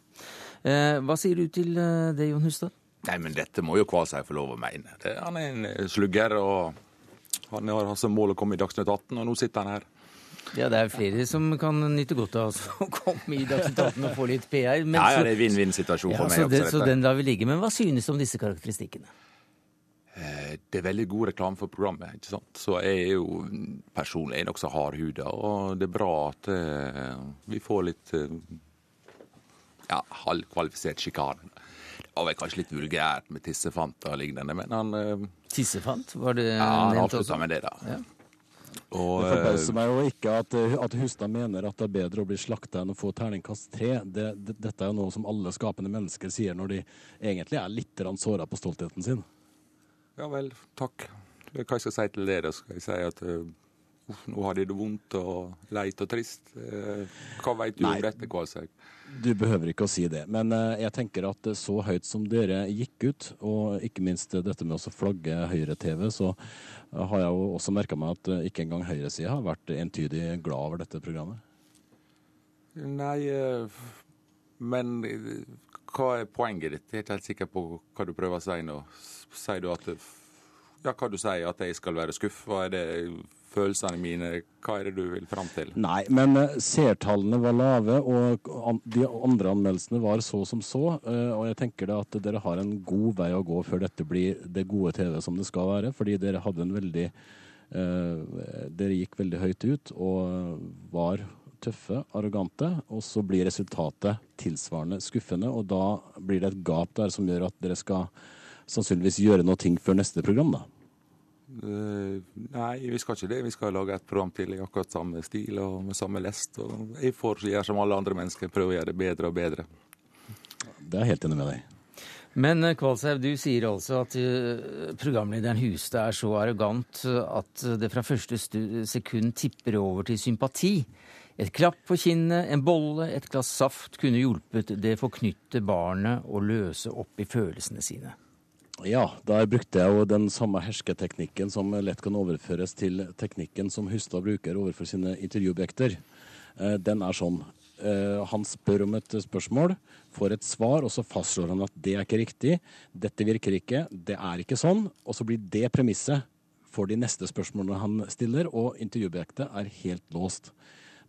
Eh, hva sier du til eh, det, Jon Hustad? Nei, men dette må jo Kvalsheim få lov å mene. Det, han er en eh, slugger, og han har som mål å komme i Dagsnytt 18, og nå sitter han her. Ja, det er flere som kan nyte godt av å komme i Dagsnytt 18 og få litt PR. Men, ja, ja, det er vinn-vinn-situasjon for ja, meg. Så, det, så den lar vi ligge. Men hva synes du om disse karakteristikkene? Eh, det er veldig god reklame for programmet. ikke sant? Så jeg er jo personlig nokså hardhuda, og det er bra at uh, vi får litt ja, halvkvalifisert sjikane. Det var vel kanskje litt vulgært med tissefant og lignende, men han uh, Tissefant? Var det ja, han avslutta med det, da. Ja. Og, det forbauser meg jo ikke at, at, Hustad mener at det er bedre å bli slakta enn å få terningkast tre. Det, det, dette er jo noe som alle skapende mennesker sier når de egentlig er litt såra på stoltheten sin. Ja vel, takk. Hva skal jeg si til det? Da skal jeg si at uh, nå har de det vondt og leit og trist. Uh, hva veit du Nei. om dette, Kvalshaug? Du behøver ikke å si det. Men uh, jeg tenker at så høyt som dere gikk ut, og ikke minst dette med å flagge Høyre-TV, så har jeg jo også merka meg at ikke engang høyresida har vært entydig glad over dette programmet. Nei, men hva er poenget ditt? Jeg er ikke helt sikker på hva du prøver å si nå. Sier du at Ja, hva du sier, at jeg skal være skuffa? Er det følelsene mine? Hva er det du vil fram til? Nei, men uh, seertallene var lave, og de andre anmeldelsene var så som så. Uh, og jeg tenker da at dere har en god vei å gå før dette blir det gode TV som det skal være. Fordi dere hadde en veldig uh, Dere gikk veldig høyt ut og var tøffe, arrogante, og så blir resultatet tilsvarende skuffende. Og da blir det et gap der som gjør at dere skal sannsynligvis gjøre noe ting før neste program, da. Uh, nei, vi skal ikke det. Vi skal lage et program til i akkurat samme stil og med samme lest. Og jeg får gjøre som alle andre mennesker, prøve å gjøre det bedre og bedre. Det er jeg helt enig med deg. Men Kvalshaug, du sier altså at uh, programlederen Hustad er så arrogant at det fra første sekund tipper over til sympati. Et klapp på kinnet, en bolle, et glass saft kunne hjulpet det forknytte barnet å løse opp i følelsene sine. Ja, der brukte jeg jo den samme hersketeknikken som lett kan overføres til teknikken som Hustad bruker overfor sine intervjuobjekter. Eh, den er sånn. Eh, han spør om et spørsmål, får et svar, og så fastslår han at det er ikke riktig. Dette virker ikke, det er ikke sånn. Og så blir det premisset for de neste spørsmålene han stiller, og intervjuobjektet er helt låst.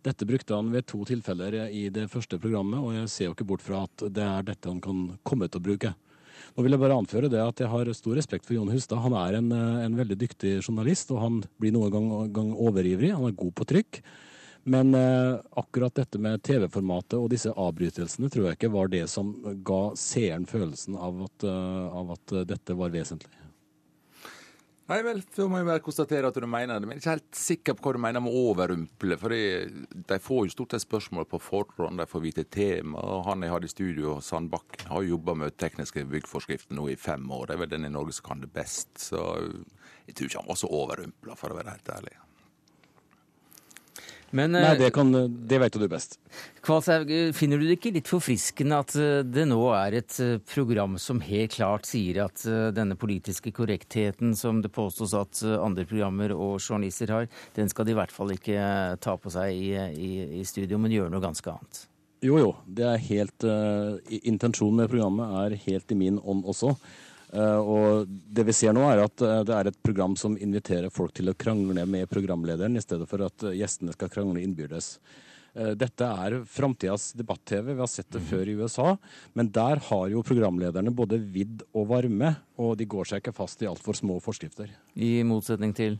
Dette brukte han ved to tilfeller i det første programmet, og jeg ser jo ikke bort fra at det er dette han kan komme til å bruke. Nå vil jeg bare anføre det at jeg har stor respekt for Jon Hustad. Han er en, eh, en veldig dyktig journalist, og han blir noen gang, gang overivrig. Han er god på trykk. Men eh, akkurat dette med TV-formatet og disse avbrytelsene tror jeg ikke var det som ga seeren følelsen av at, uh, av at dette var vesentlig. Nei vel, så må jeg bare konstatere at du mener det. Men jeg er ikke helt sikker på hva du mener med overrumple. For de får jo stort sett spørsmål på forhånd, de får vite tema. og Han jeg hadde i studio, Sandbakken, har jobba med tekniske byggforskrifter nå i fem år. Det er vel den i Norge som kan det best. Så jeg tror ikke han var så overrumpla, for å være helt ærlig. Men, Nei, eh, det, kan, det vet jo du best. Kvalshaug, finner du det ikke litt forfriskende at eh, det nå er et eh, program som helt klart sier at denne politiske korrektheten som det påstås at andre programmer og journalister har, den skal de i hvert fall ikke ta på seg i, i, i studio, men gjøre noe ganske annet? Jo, jo. Det er helt, uh, intensjonen med programmet er helt i min ånd også. Uh, og det vi ser nå, er at uh, det er et program som inviterer folk til å krangle med programlederen, i stedet for at gjestene skal krangle innbyrdes. Dette er framtidas debatt-TV. Vi har sett det før i USA. Men der har jo programlederne både vidd og varme, og de går seg ikke fast i altfor små forskrifter. I motsetning til?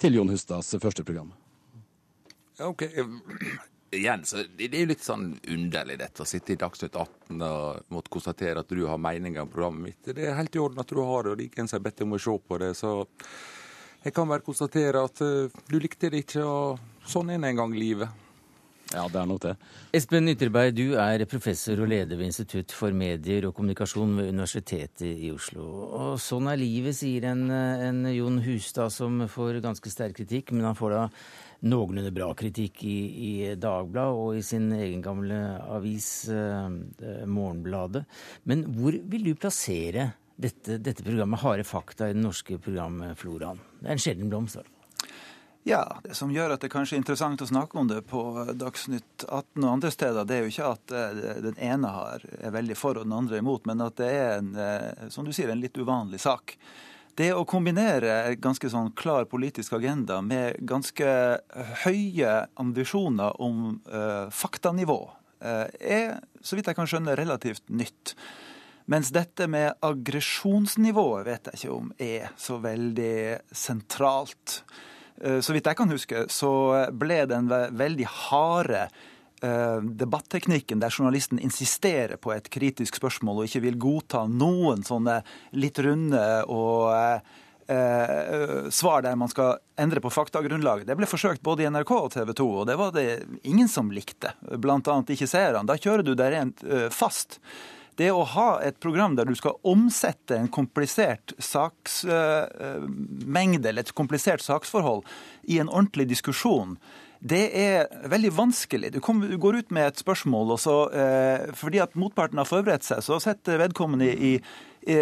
Til Jon Hustads første program. Ja, ok. Igjen, så det er jo litt sånn underlig dette å sitte i Dagsnytt 18 og måtte konstatere at du har meninger om programmet mitt. Det er helt i orden at du har det, og som har bedt deg om å se på det. Så jeg kan bare konstatere at eh, du likte det ikke, og sånn er det en gang i livet. Ja, det er nok det. Espen Ytterberg, du er professor og leder ved Institutt for medier og kommunikasjon ved Universitetet i Oslo. Og sånn er livet, sier en, en Jon Hustad som får ganske sterk kritikk, men han får da noenlunde bra kritikk i, i Dagbladet og i sin egen gamle avis eh, Morgenbladet. Men hvor vil du plassere dette, dette programmet Harde fakta i den norske programfloraen? Det er en sjelden blomst. fall. Ja, det som gjør at det kanskje er interessant å snakke om det på Dagsnytt 18 og andre steder, det er jo ikke at eh, den ene er veldig for og den andre imot, men at det er en, eh, som du sier, en litt uvanlig sak. Det å kombinere ganske sånn klar politisk agenda med ganske høye ambisjoner om uh, faktanivå, uh, er, så vidt jeg kan skjønne, relativt nytt. Mens dette med aggresjonsnivået vet jeg ikke om er så veldig sentralt. Så vidt jeg kan huske, så ble den ve veldig harde debatteknikken der journalisten insisterer på et kritisk spørsmål og ikke vil godta noen sånne litt runde og eh, svar der man skal endre på faktagrunnlaget. Det ble forsøkt både i NRK og TV 2, og det var det ingen som likte. Blant annet ikke seerne. Da kjører du deg rent eh, fast. Det å ha et program der du skal omsette en komplisert saksmengde eller et komplisert saksforhold i en ordentlig diskusjon, det er veldig vanskelig. Du, kom, du, går ut med et spørsmål, og så, eh, fordi at motparten har forberedt seg, så setter vedkommende i, i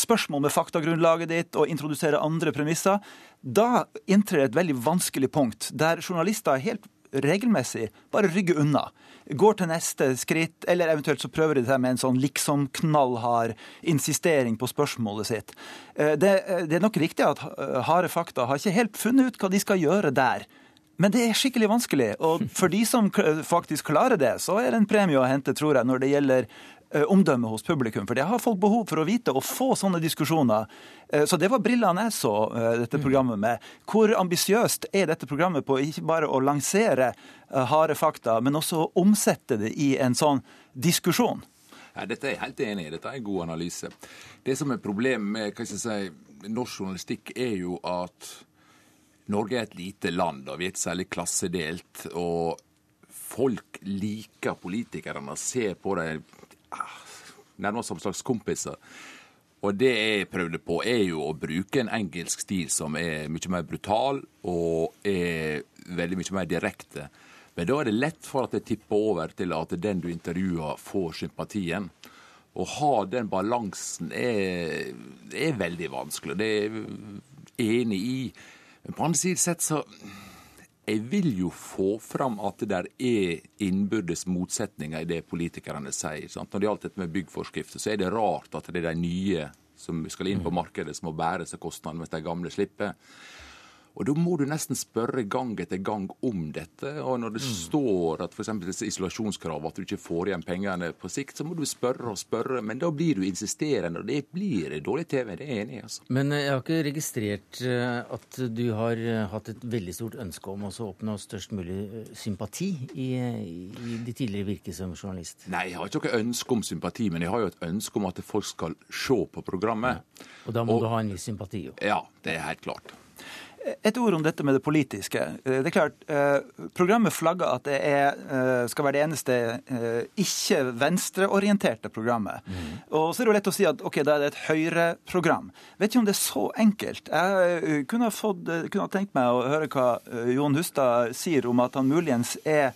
spørsmål med faktagrunnlaget ditt og introduserer andre premisser. Da inntrer et veldig vanskelig punkt, der journalister helt regelmessig bare rygger unna. Går til neste skritt, eller eventuelt så prøver de seg med en sånn liksom knallhard insistering på spørsmålet sitt. Det, det er nok riktig at harde fakta har ikke helt funnet ut hva de skal gjøre der. Men det er skikkelig vanskelig, og for de som faktisk klarer det, så er det en premie å hente, tror jeg, når det gjelder omdømme hos publikum. For det har folk behov for å vite og få sånne diskusjoner. Så det var brillene jeg så dette programmet med. Hvor ambisiøst er dette programmet på ikke bare å lansere harde fakta, men også å omsette det i en sånn diskusjon? Ja, dette er jeg helt enig i. Dette er en god analyse. Det som er problemet med hva skal jeg si, norsk journalistikk, er jo at Norge er et lite land, og vi er ikke særlig klassedelt. Og folk liker politikerne ser på dem nærmest som slags kompiser. Og det jeg prøvde på, er jo å bruke en engelsk stil som er mye mer brutal og er veldig mye mer direkte. Men da er det lett for at det tipper over til at den du intervjuer, får sympatien. Å ha den balansen er, er veldig vanskelig. Det er jeg enig i. Men på andre side sett så jeg vil jo få fram at det der er innbyrdes motsetninger i det politikerne sier. Sant? Når det gjaldt dette med byggforskrifter, så er det rart at det er de nye som skal inn på markedet, som må bære seg kostnadene, mens de gamle slipper. Og Da må du nesten spørre gang etter gang om dette. Og når det mm. står at f.eks. disse isolasjonskravene, at du ikke får igjen pengene på sikt, så må du spørre og spørre. Men da blir du insisterende, og det blir dårlig TV. Det er jeg enig i. altså. Men jeg har ikke registrert at du har hatt et veldig stort ønske om å oppnå størst mulig sympati i, i de tidligere virke som journalist? Nei, jeg har ikke noe ønske om sympati, men jeg har jo et ønske om at folk skal se på programmet. Ja. Og da må og, du ha en viss sympati? Jo. Ja, det er helt klart. Et ord om dette med det politiske. Det er klart, Programmet flagger at det er, skal være det eneste ikke venstreorienterte programmet. Mm. Og Så er det jo lett å si at ok, da er det et høyreprogram. Vet ikke om det er så enkelt. Jeg kunne ha, fått, kunne ha tenkt meg å høre hva Jon Hustad sier om at han muligens er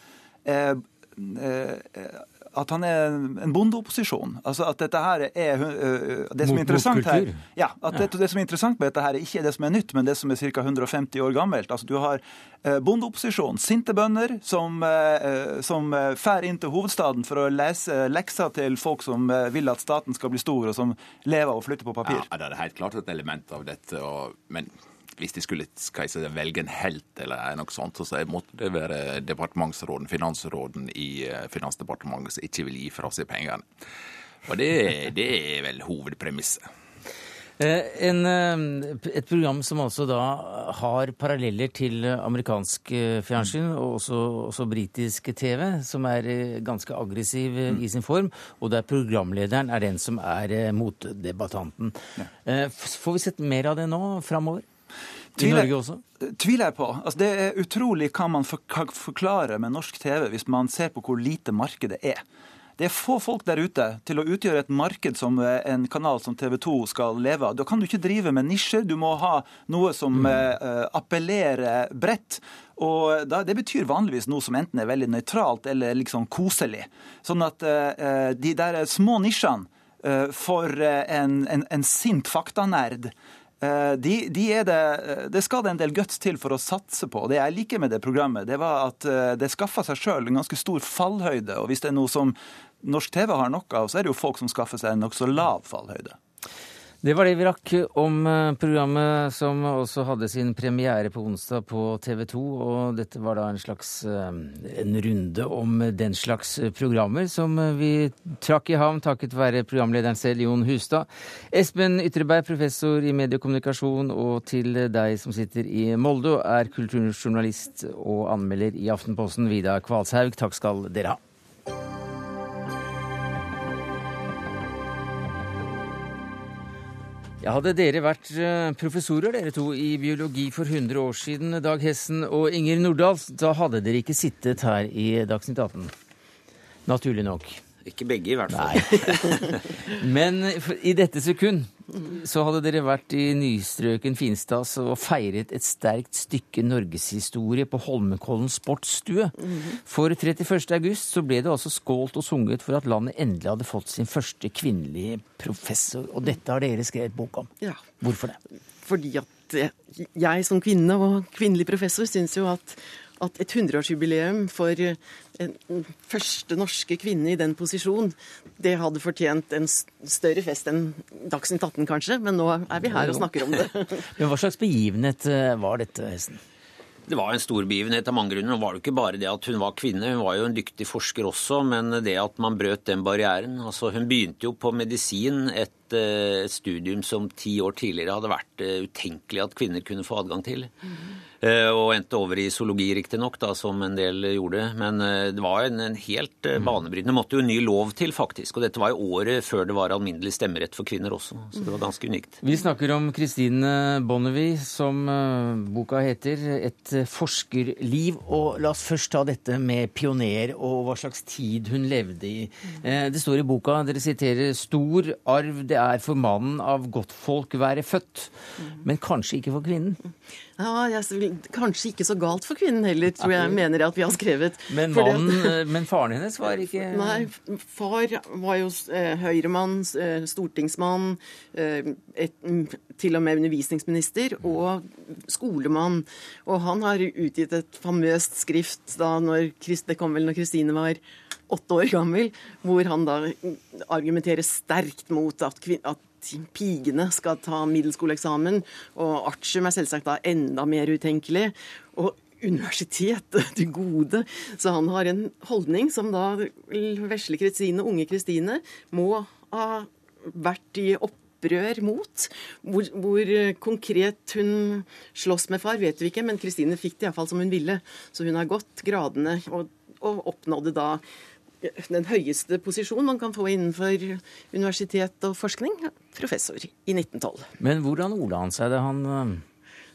at han er en bondeopposisjon. Altså at dette her er det som er interessant her, ja, at det, det, som er interessant med dette her, ikke er det som er nytt, men det som er ca. 150 år gammelt. Altså Du har bondeopposisjon, sinte bønder, som, som fær inn til hovedstaden for å lese lekser til folk som vil at staten skal bli stor, og som lever og flytter på papir. Ja, det er helt klart et element av dette. Og, men hvis de skulle si, velge en helt eller noe sånt, så måtte det være departementsråden, finansråden i eh, Finansdepartementet som ikke vil gi fra seg pengene. Og det, det er vel hovedpremisset. Eh, en, eh, et program som altså da har paralleller til amerikansk fjernsyn og også, også britisk TV, som er ganske aggressiv mm. i sin form, og der programlederen er den som er motdebattanten. Får vi sett mer av det nå framover? I Norge også? Tviler jeg på. Altså, det er utrolig hva man forklarer med norsk TV hvis man ser på hvor lite markedet er. Det er få folk der ute til å utgjøre et marked som eh, en kanal som TV 2 skal leve av. Da kan du ikke drive med nisjer, du må ha noe som mm. uh, appellerer bredt. Og da, Det betyr vanligvis noe som enten er veldig nøytralt eller liksom koselig. Sånn at uh, de der små nisjene for en, en, en sint faktanerd de, de det, eh, det, skal det en del guts til for å satse på. Det jeg liker med det programmet, det var at eh, det skaffa seg sjøl en ganske stor fallhøyde. Og hvis det er noe som norsk TV har nok av, så er det jo folk som skaffer seg en nokså lav fallhøyde. Det var det vi rakk om eh, programmet som også hadde sin premiere på onsdag på TV 2. Og dette var da en slags eh, en runde om den slags programmer som vi trakk i havn takket være programlederen selv, Jon Hustad. Espen Ytreberg, professor i mediekommunikasjon, og til deg som sitter i Molde er kulturjournalist og anmelder i Aftenposten, Vidar Kvalshaug. Takk skal dere ha. Ja, hadde dere vært eh, professorer, dere to, i biologi for 100 år siden, Dag Hessen og Inger Nordahl, da hadde dere ikke sittet her i Dagsnytt 18. Naturlig nok. Ikke begge, i hvert fall. Men i dette sekund så hadde dere vært i nystrøken Finstads og feiret et sterkt stykke norgeshistorie på Holmenkollen sportsstue. For 31. august så ble det altså skålt og sunget for at landet endelig hadde fått sin første kvinnelige professor. Og dette har dere skrevet bok om. Ja. Hvorfor det? Fordi at jeg som kvinne og kvinnelig professor syns jo at at et hundreårsjubileum for en første norske kvinne i den posisjon, det hadde fortjent en større fest enn Dagsnytt 18 kanskje, men nå er vi her og snakker om det. men Hva slags begivenhet eh, var dette, Hesten? Det var en stor begivenhet av mange grunner. Det var det ikke bare det at hun var kvinne, hun var jo en dyktig forsker også, men det at man brøt den barrieren. Altså, hun begynte jo på medisin, et, eh, et studium som ti år tidligere hadde vært eh, utenkelig at kvinner kunne få adgang til. Mm og endte over i zoologi, riktignok, som en del gjorde. Men det var en, en helt mm. banebrytende. Det måtte jo en ny lov til, faktisk. Og dette var jo året før det var alminnelig stemmerett for kvinner også. Så det var ganske unikt. Vi snakker om Christine Bonnevie, som boka heter. Et forskerliv. Og la oss først ta dette med pioner og hva slags tid hun levde i. Det står i boka, dere siterer, stor arv det er for mannen av godtfolk være født, men kanskje ikke for kvinnen. Ja, jeg, Kanskje ikke så galt for kvinnen heller, tror jeg mener at vi har skrevet. Men, mannen, eh, men faren hennes var ikke Nei, far var jo eh, høyremann, eh, stortingsmann, eh, et, til og med undervisningsminister og skolemann. Og han har utgitt et famøst skrift da når, det kom vel når Kristine var åtte år gammel, hvor han da argumenterer sterkt mot at, at pigene skal ta middelskoleeksamen, og artium er selvsagt da enda mer utenkelig. Og universitetet til gode. Så han har en holdning som da vesle Kristine, unge Kristine, må ha vært i opprør mot. Hvor, hvor, konkret hun slåss med far, vet vi ikke, men Kristine fikk det iallfall som hun ville. Så hun har gått gradene og, og oppnådde da den høyeste posisjon man kan få innenfor universitet og forskning. Professor i 1912. Men hvordan ordla han seg det? Han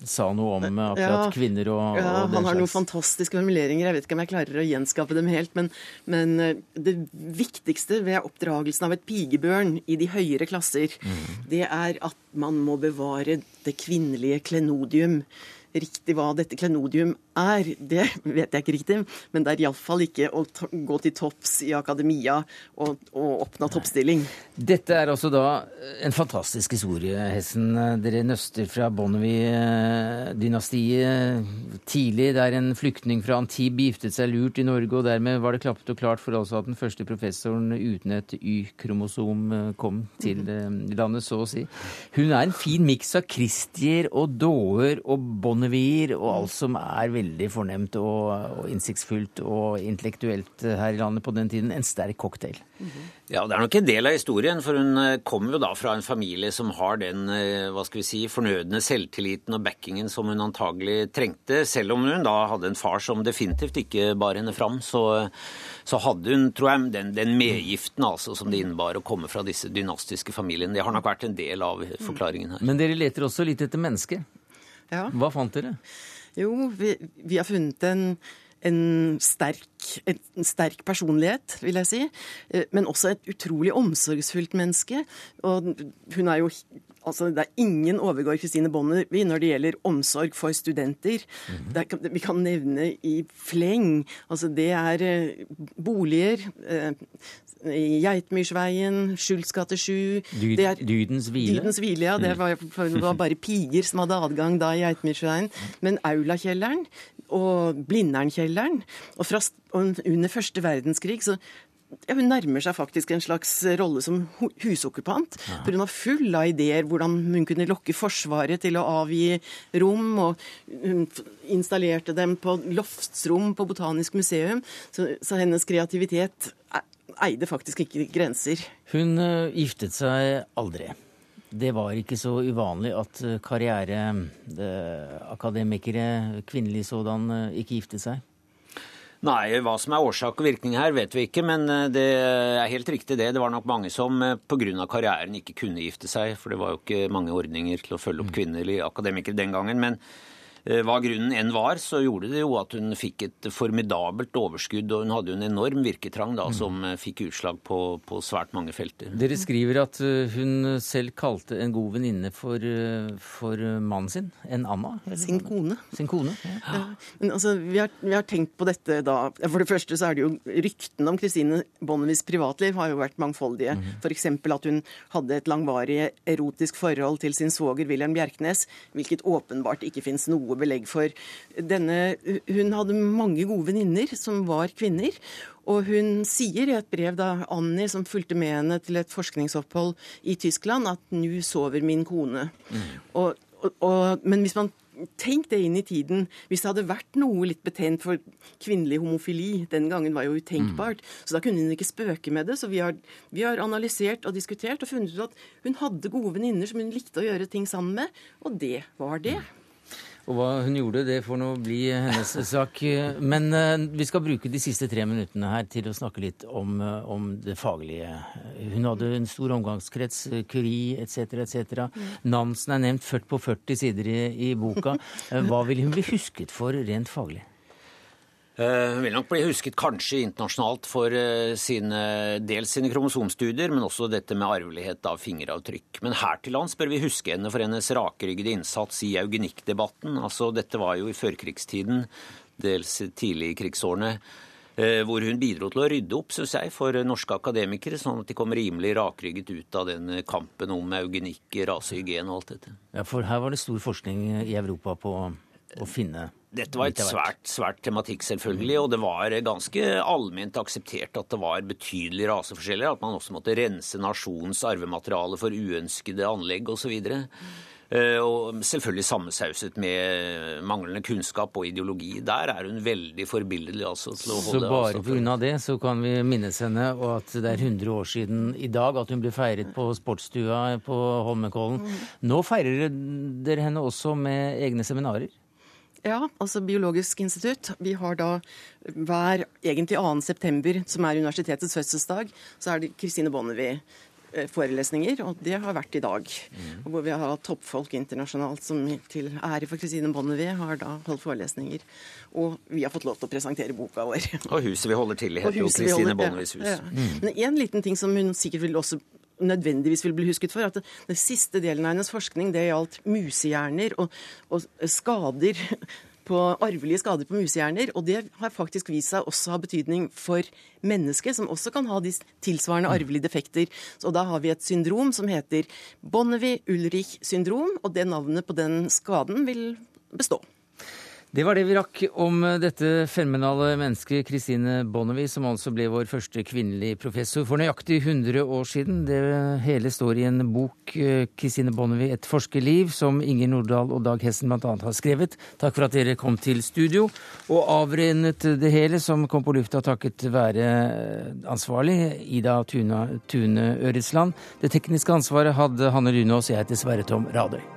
sa noe om akkurat Ja. kvinner og, Ja, og han har noen fantastiske formuleringer. Jeg vet ikke om jeg klarer å gjenskape dem helt. Men, men eh, det viktigste ved oppdragelsen av et pigebørn i de høyere klasser, mm. det er at man må bevare det kvinnelige klenodium. Riktig hva dette klenodium er, det vet jeg ikke riktig, men det er iallfall ikke å gå til topps i akademia og, og oppnå toppstilling. Dette er altså da en fantastisk historie, Hessen. Dere nøster fra Bonnevie-dynastiet tidlig, der en flyktning fra Antibes giftet seg lurt i Norge, og dermed var det klappet og klart for altså at den første professoren uten et Y-kromosom eh, kom til eh, landet, så å si. Hun er en fin miks av Christier og Daaer og Bonnevier og alt som er veldig fornemt og, og innsiktsfullt og intellektuelt her i landet på den tiden. En sterk cocktail. Ja, Det er nok en del av historien, for hun eh, kommer jo da fra en familie som har den eh, hva skal vi si, fornødne selvtilliten og backingen som hun antagelig trengte. Selv om hun da hadde en far som definitivt ikke bar henne fram, så, så hadde hun tror jeg, den, den medgiften altså, som det innebar å komme fra disse dynastiske familiene. Det har nok vært en del av forklaringen her. Men dere leter også litt etter mennesket. Ja. Hva fant dere? Jo, vi, vi har funnet en, en, sterk, en sterk personlighet, vil jeg si. Eh, Men også et utrolig omsorgsfullt menneske. Og hun er jo Altså, det er ingen overgår Kristine Bonnevie når det gjelder omsorg for studenter. Det er, vi kan nevne i fleng. Altså, det er eh, boliger eh, i Geitmyrsveien, Schultz gate 7 Dyd, det er- dydens hvile? Dydens hvile, ja. Det Mm. var, var bare piger som hadde adgang da i Geitmyrsveien. Men Aulakjelleren og Blindern-kjelleren og, fra, under første verdenskrig så ja, Hun nærmer seg faktisk en slags rolle som husokkupant. husokkupant. For hun var full av ideer hvordan hun kunne lokke Forsvaret til å avgi rom. Og hun installerte dem på loftsrom på Botanisk museum. Så, så hennes kreativitet e- eide faktisk ikke grenser. Hun eh, giftet seg aldri. Det var ikke så uvanlig at eh, karriereakademikere, kvinnelige sådan, eh, ikke giftet seg. Nei, hva som er årsak og virkning her, vet vi ikke. Men eh, det er helt riktig det. Det var nok mange som pga. karrieren ikke kunne gifte seg. For det var jo ikke mange ordninger til å følge opp kvinnelige akademikere den gangen. Men eh, hva grunnen enn var, så gjorde det jo at hun fikk et formidabelt overskudd. Og hun hadde jo en enorm virketrang da, som eh, fikk utslag på, på svært mange felter. Dere skriver at eh, hun selv kalte en god venninne for, eh, for mannen sin, en Anna? eller? Sin kone. Sin kone, ja. Ja, men altså, vi har, vi har tenkt på dette da For det første så er det jo ryktene om Kristine Bonnevies privatliv har jo vært mangfoldige. Mm. For F.eks. at hun hadde et langvarig erotisk forhold til sin svoger Wilhelm Bjerknes, hvilket åpenbart ikke fins noe belegg for. Denne, hun hadde mange gode venninner som var kvinner. Og hun sier i et brev da Annie, som fulgte med henne til et forskningsopphold i Tyskland, at 'nå sover min kone'. Og, og, og, men hvis man Tenk det inn i tiden. Hvis det hadde vært noe litt betent for kvinnelig homofili, den gangen var jo utenkbart, så da kunne hun ikke spøke med det. Så vi har, vi har analysert og diskutert og funnet ut at hun hadde gode venninner som hun likte å gjøre ting sammen med, og det var det. Og hva hun gjorde, det får nå bli hennes sak. Men eh, vi skal bruke de siste tre minuttene her til å snakke litt om, eh, om det faglige. Hun hadde en stor omgangskrets, eh, Curie etc., etc. Nansen er nevnt 40 på 40 sider i, i boka. Hva vil hun bli husket for rent faglig? Eh, Hun vil nok bli husket kanskje internasjonalt for eh, sine, dels sine kromosomstudier, men også dette med arvelighet av fingeravtrykk. Men her til lands bør vi huske henne for hennes rakryggede innsats i eugenikkdebatten. Altså, dette var jo i førkrigstiden, dels tidlig i krigsårene. eh, Hvor hun bidro til å rydde opp, synes jeg, for norske akademikere, sånn at de kom rimelig rakrygget ut av den kampen om eugenikk, rasehygien og alt dette. Ja, For her var det stor forskning i Europa på å finne Dette var et svært, svært tematikk, selvfølgelig, og det var ganske allment akseptert at det var betydelige raseforskjeller, at man også måtte rense nasjonens arvemateriale for uønskede anlegg osv. Eh, Og selvfølgelig sammensauset med manglende kunnskap og ideologi. Der er hun veldig forbilledlig. altså, til å Så bare pga. det så kan vi minnes henne, og at det er 100 år siden i dag at hun ble feiret på sportsstua på Holmenkollen. Nå feirer dere henne også med egne seminarer. Ja, altså Biologisk institutt. Vi har da hver egentlig 2. september, som er universitetets fødselsdag, så er det Kristine Bonnevie eh, forelesninger, og det har vært i dag. Og hvor vi har hatt toppfolk internasjonalt som til ære for Kristine Bonnevie har da holdt forelesninger. Og vi har fått lov til å presentere boka vår. Og huset vi holder til i, heter jo Kristine Bonnevies hus. ja, ja. Men en liten ting som hun sikkert vil også nødvendigvis vil bli husket for, at den siste delen av hennes forskning det gjaldt musehjerner og, og skader på arvelige skader på musehjerner. Og det har faktisk vist seg også ha betydning for mennesker, som også kan ha de tilsvarende arvelige defekter. Så da har vi et syndrom som heter Bonnevie-Ulrich syndrom, og det navnet på den skaden vil bestå. Det var det vi rakk om dette fenomenale mennesket Kristine Bonnevie, som altså ble vår første kvinnelige professor for nøyaktig 100 år siden. Det hele står i en bok, eh, Kristine Bonnevie, Et forskerliv, som Inger Nordahl og Dag Hessen bl.a. har skrevet. Takk for at dere kom til studio og avrennet det hele, som kom på lufta takket være ansvarlig Ida Tuna, Tune Øresland. Det tekniske ansvaret hadde Hanne Lunås, jeg heter Sverre Tom Radøy.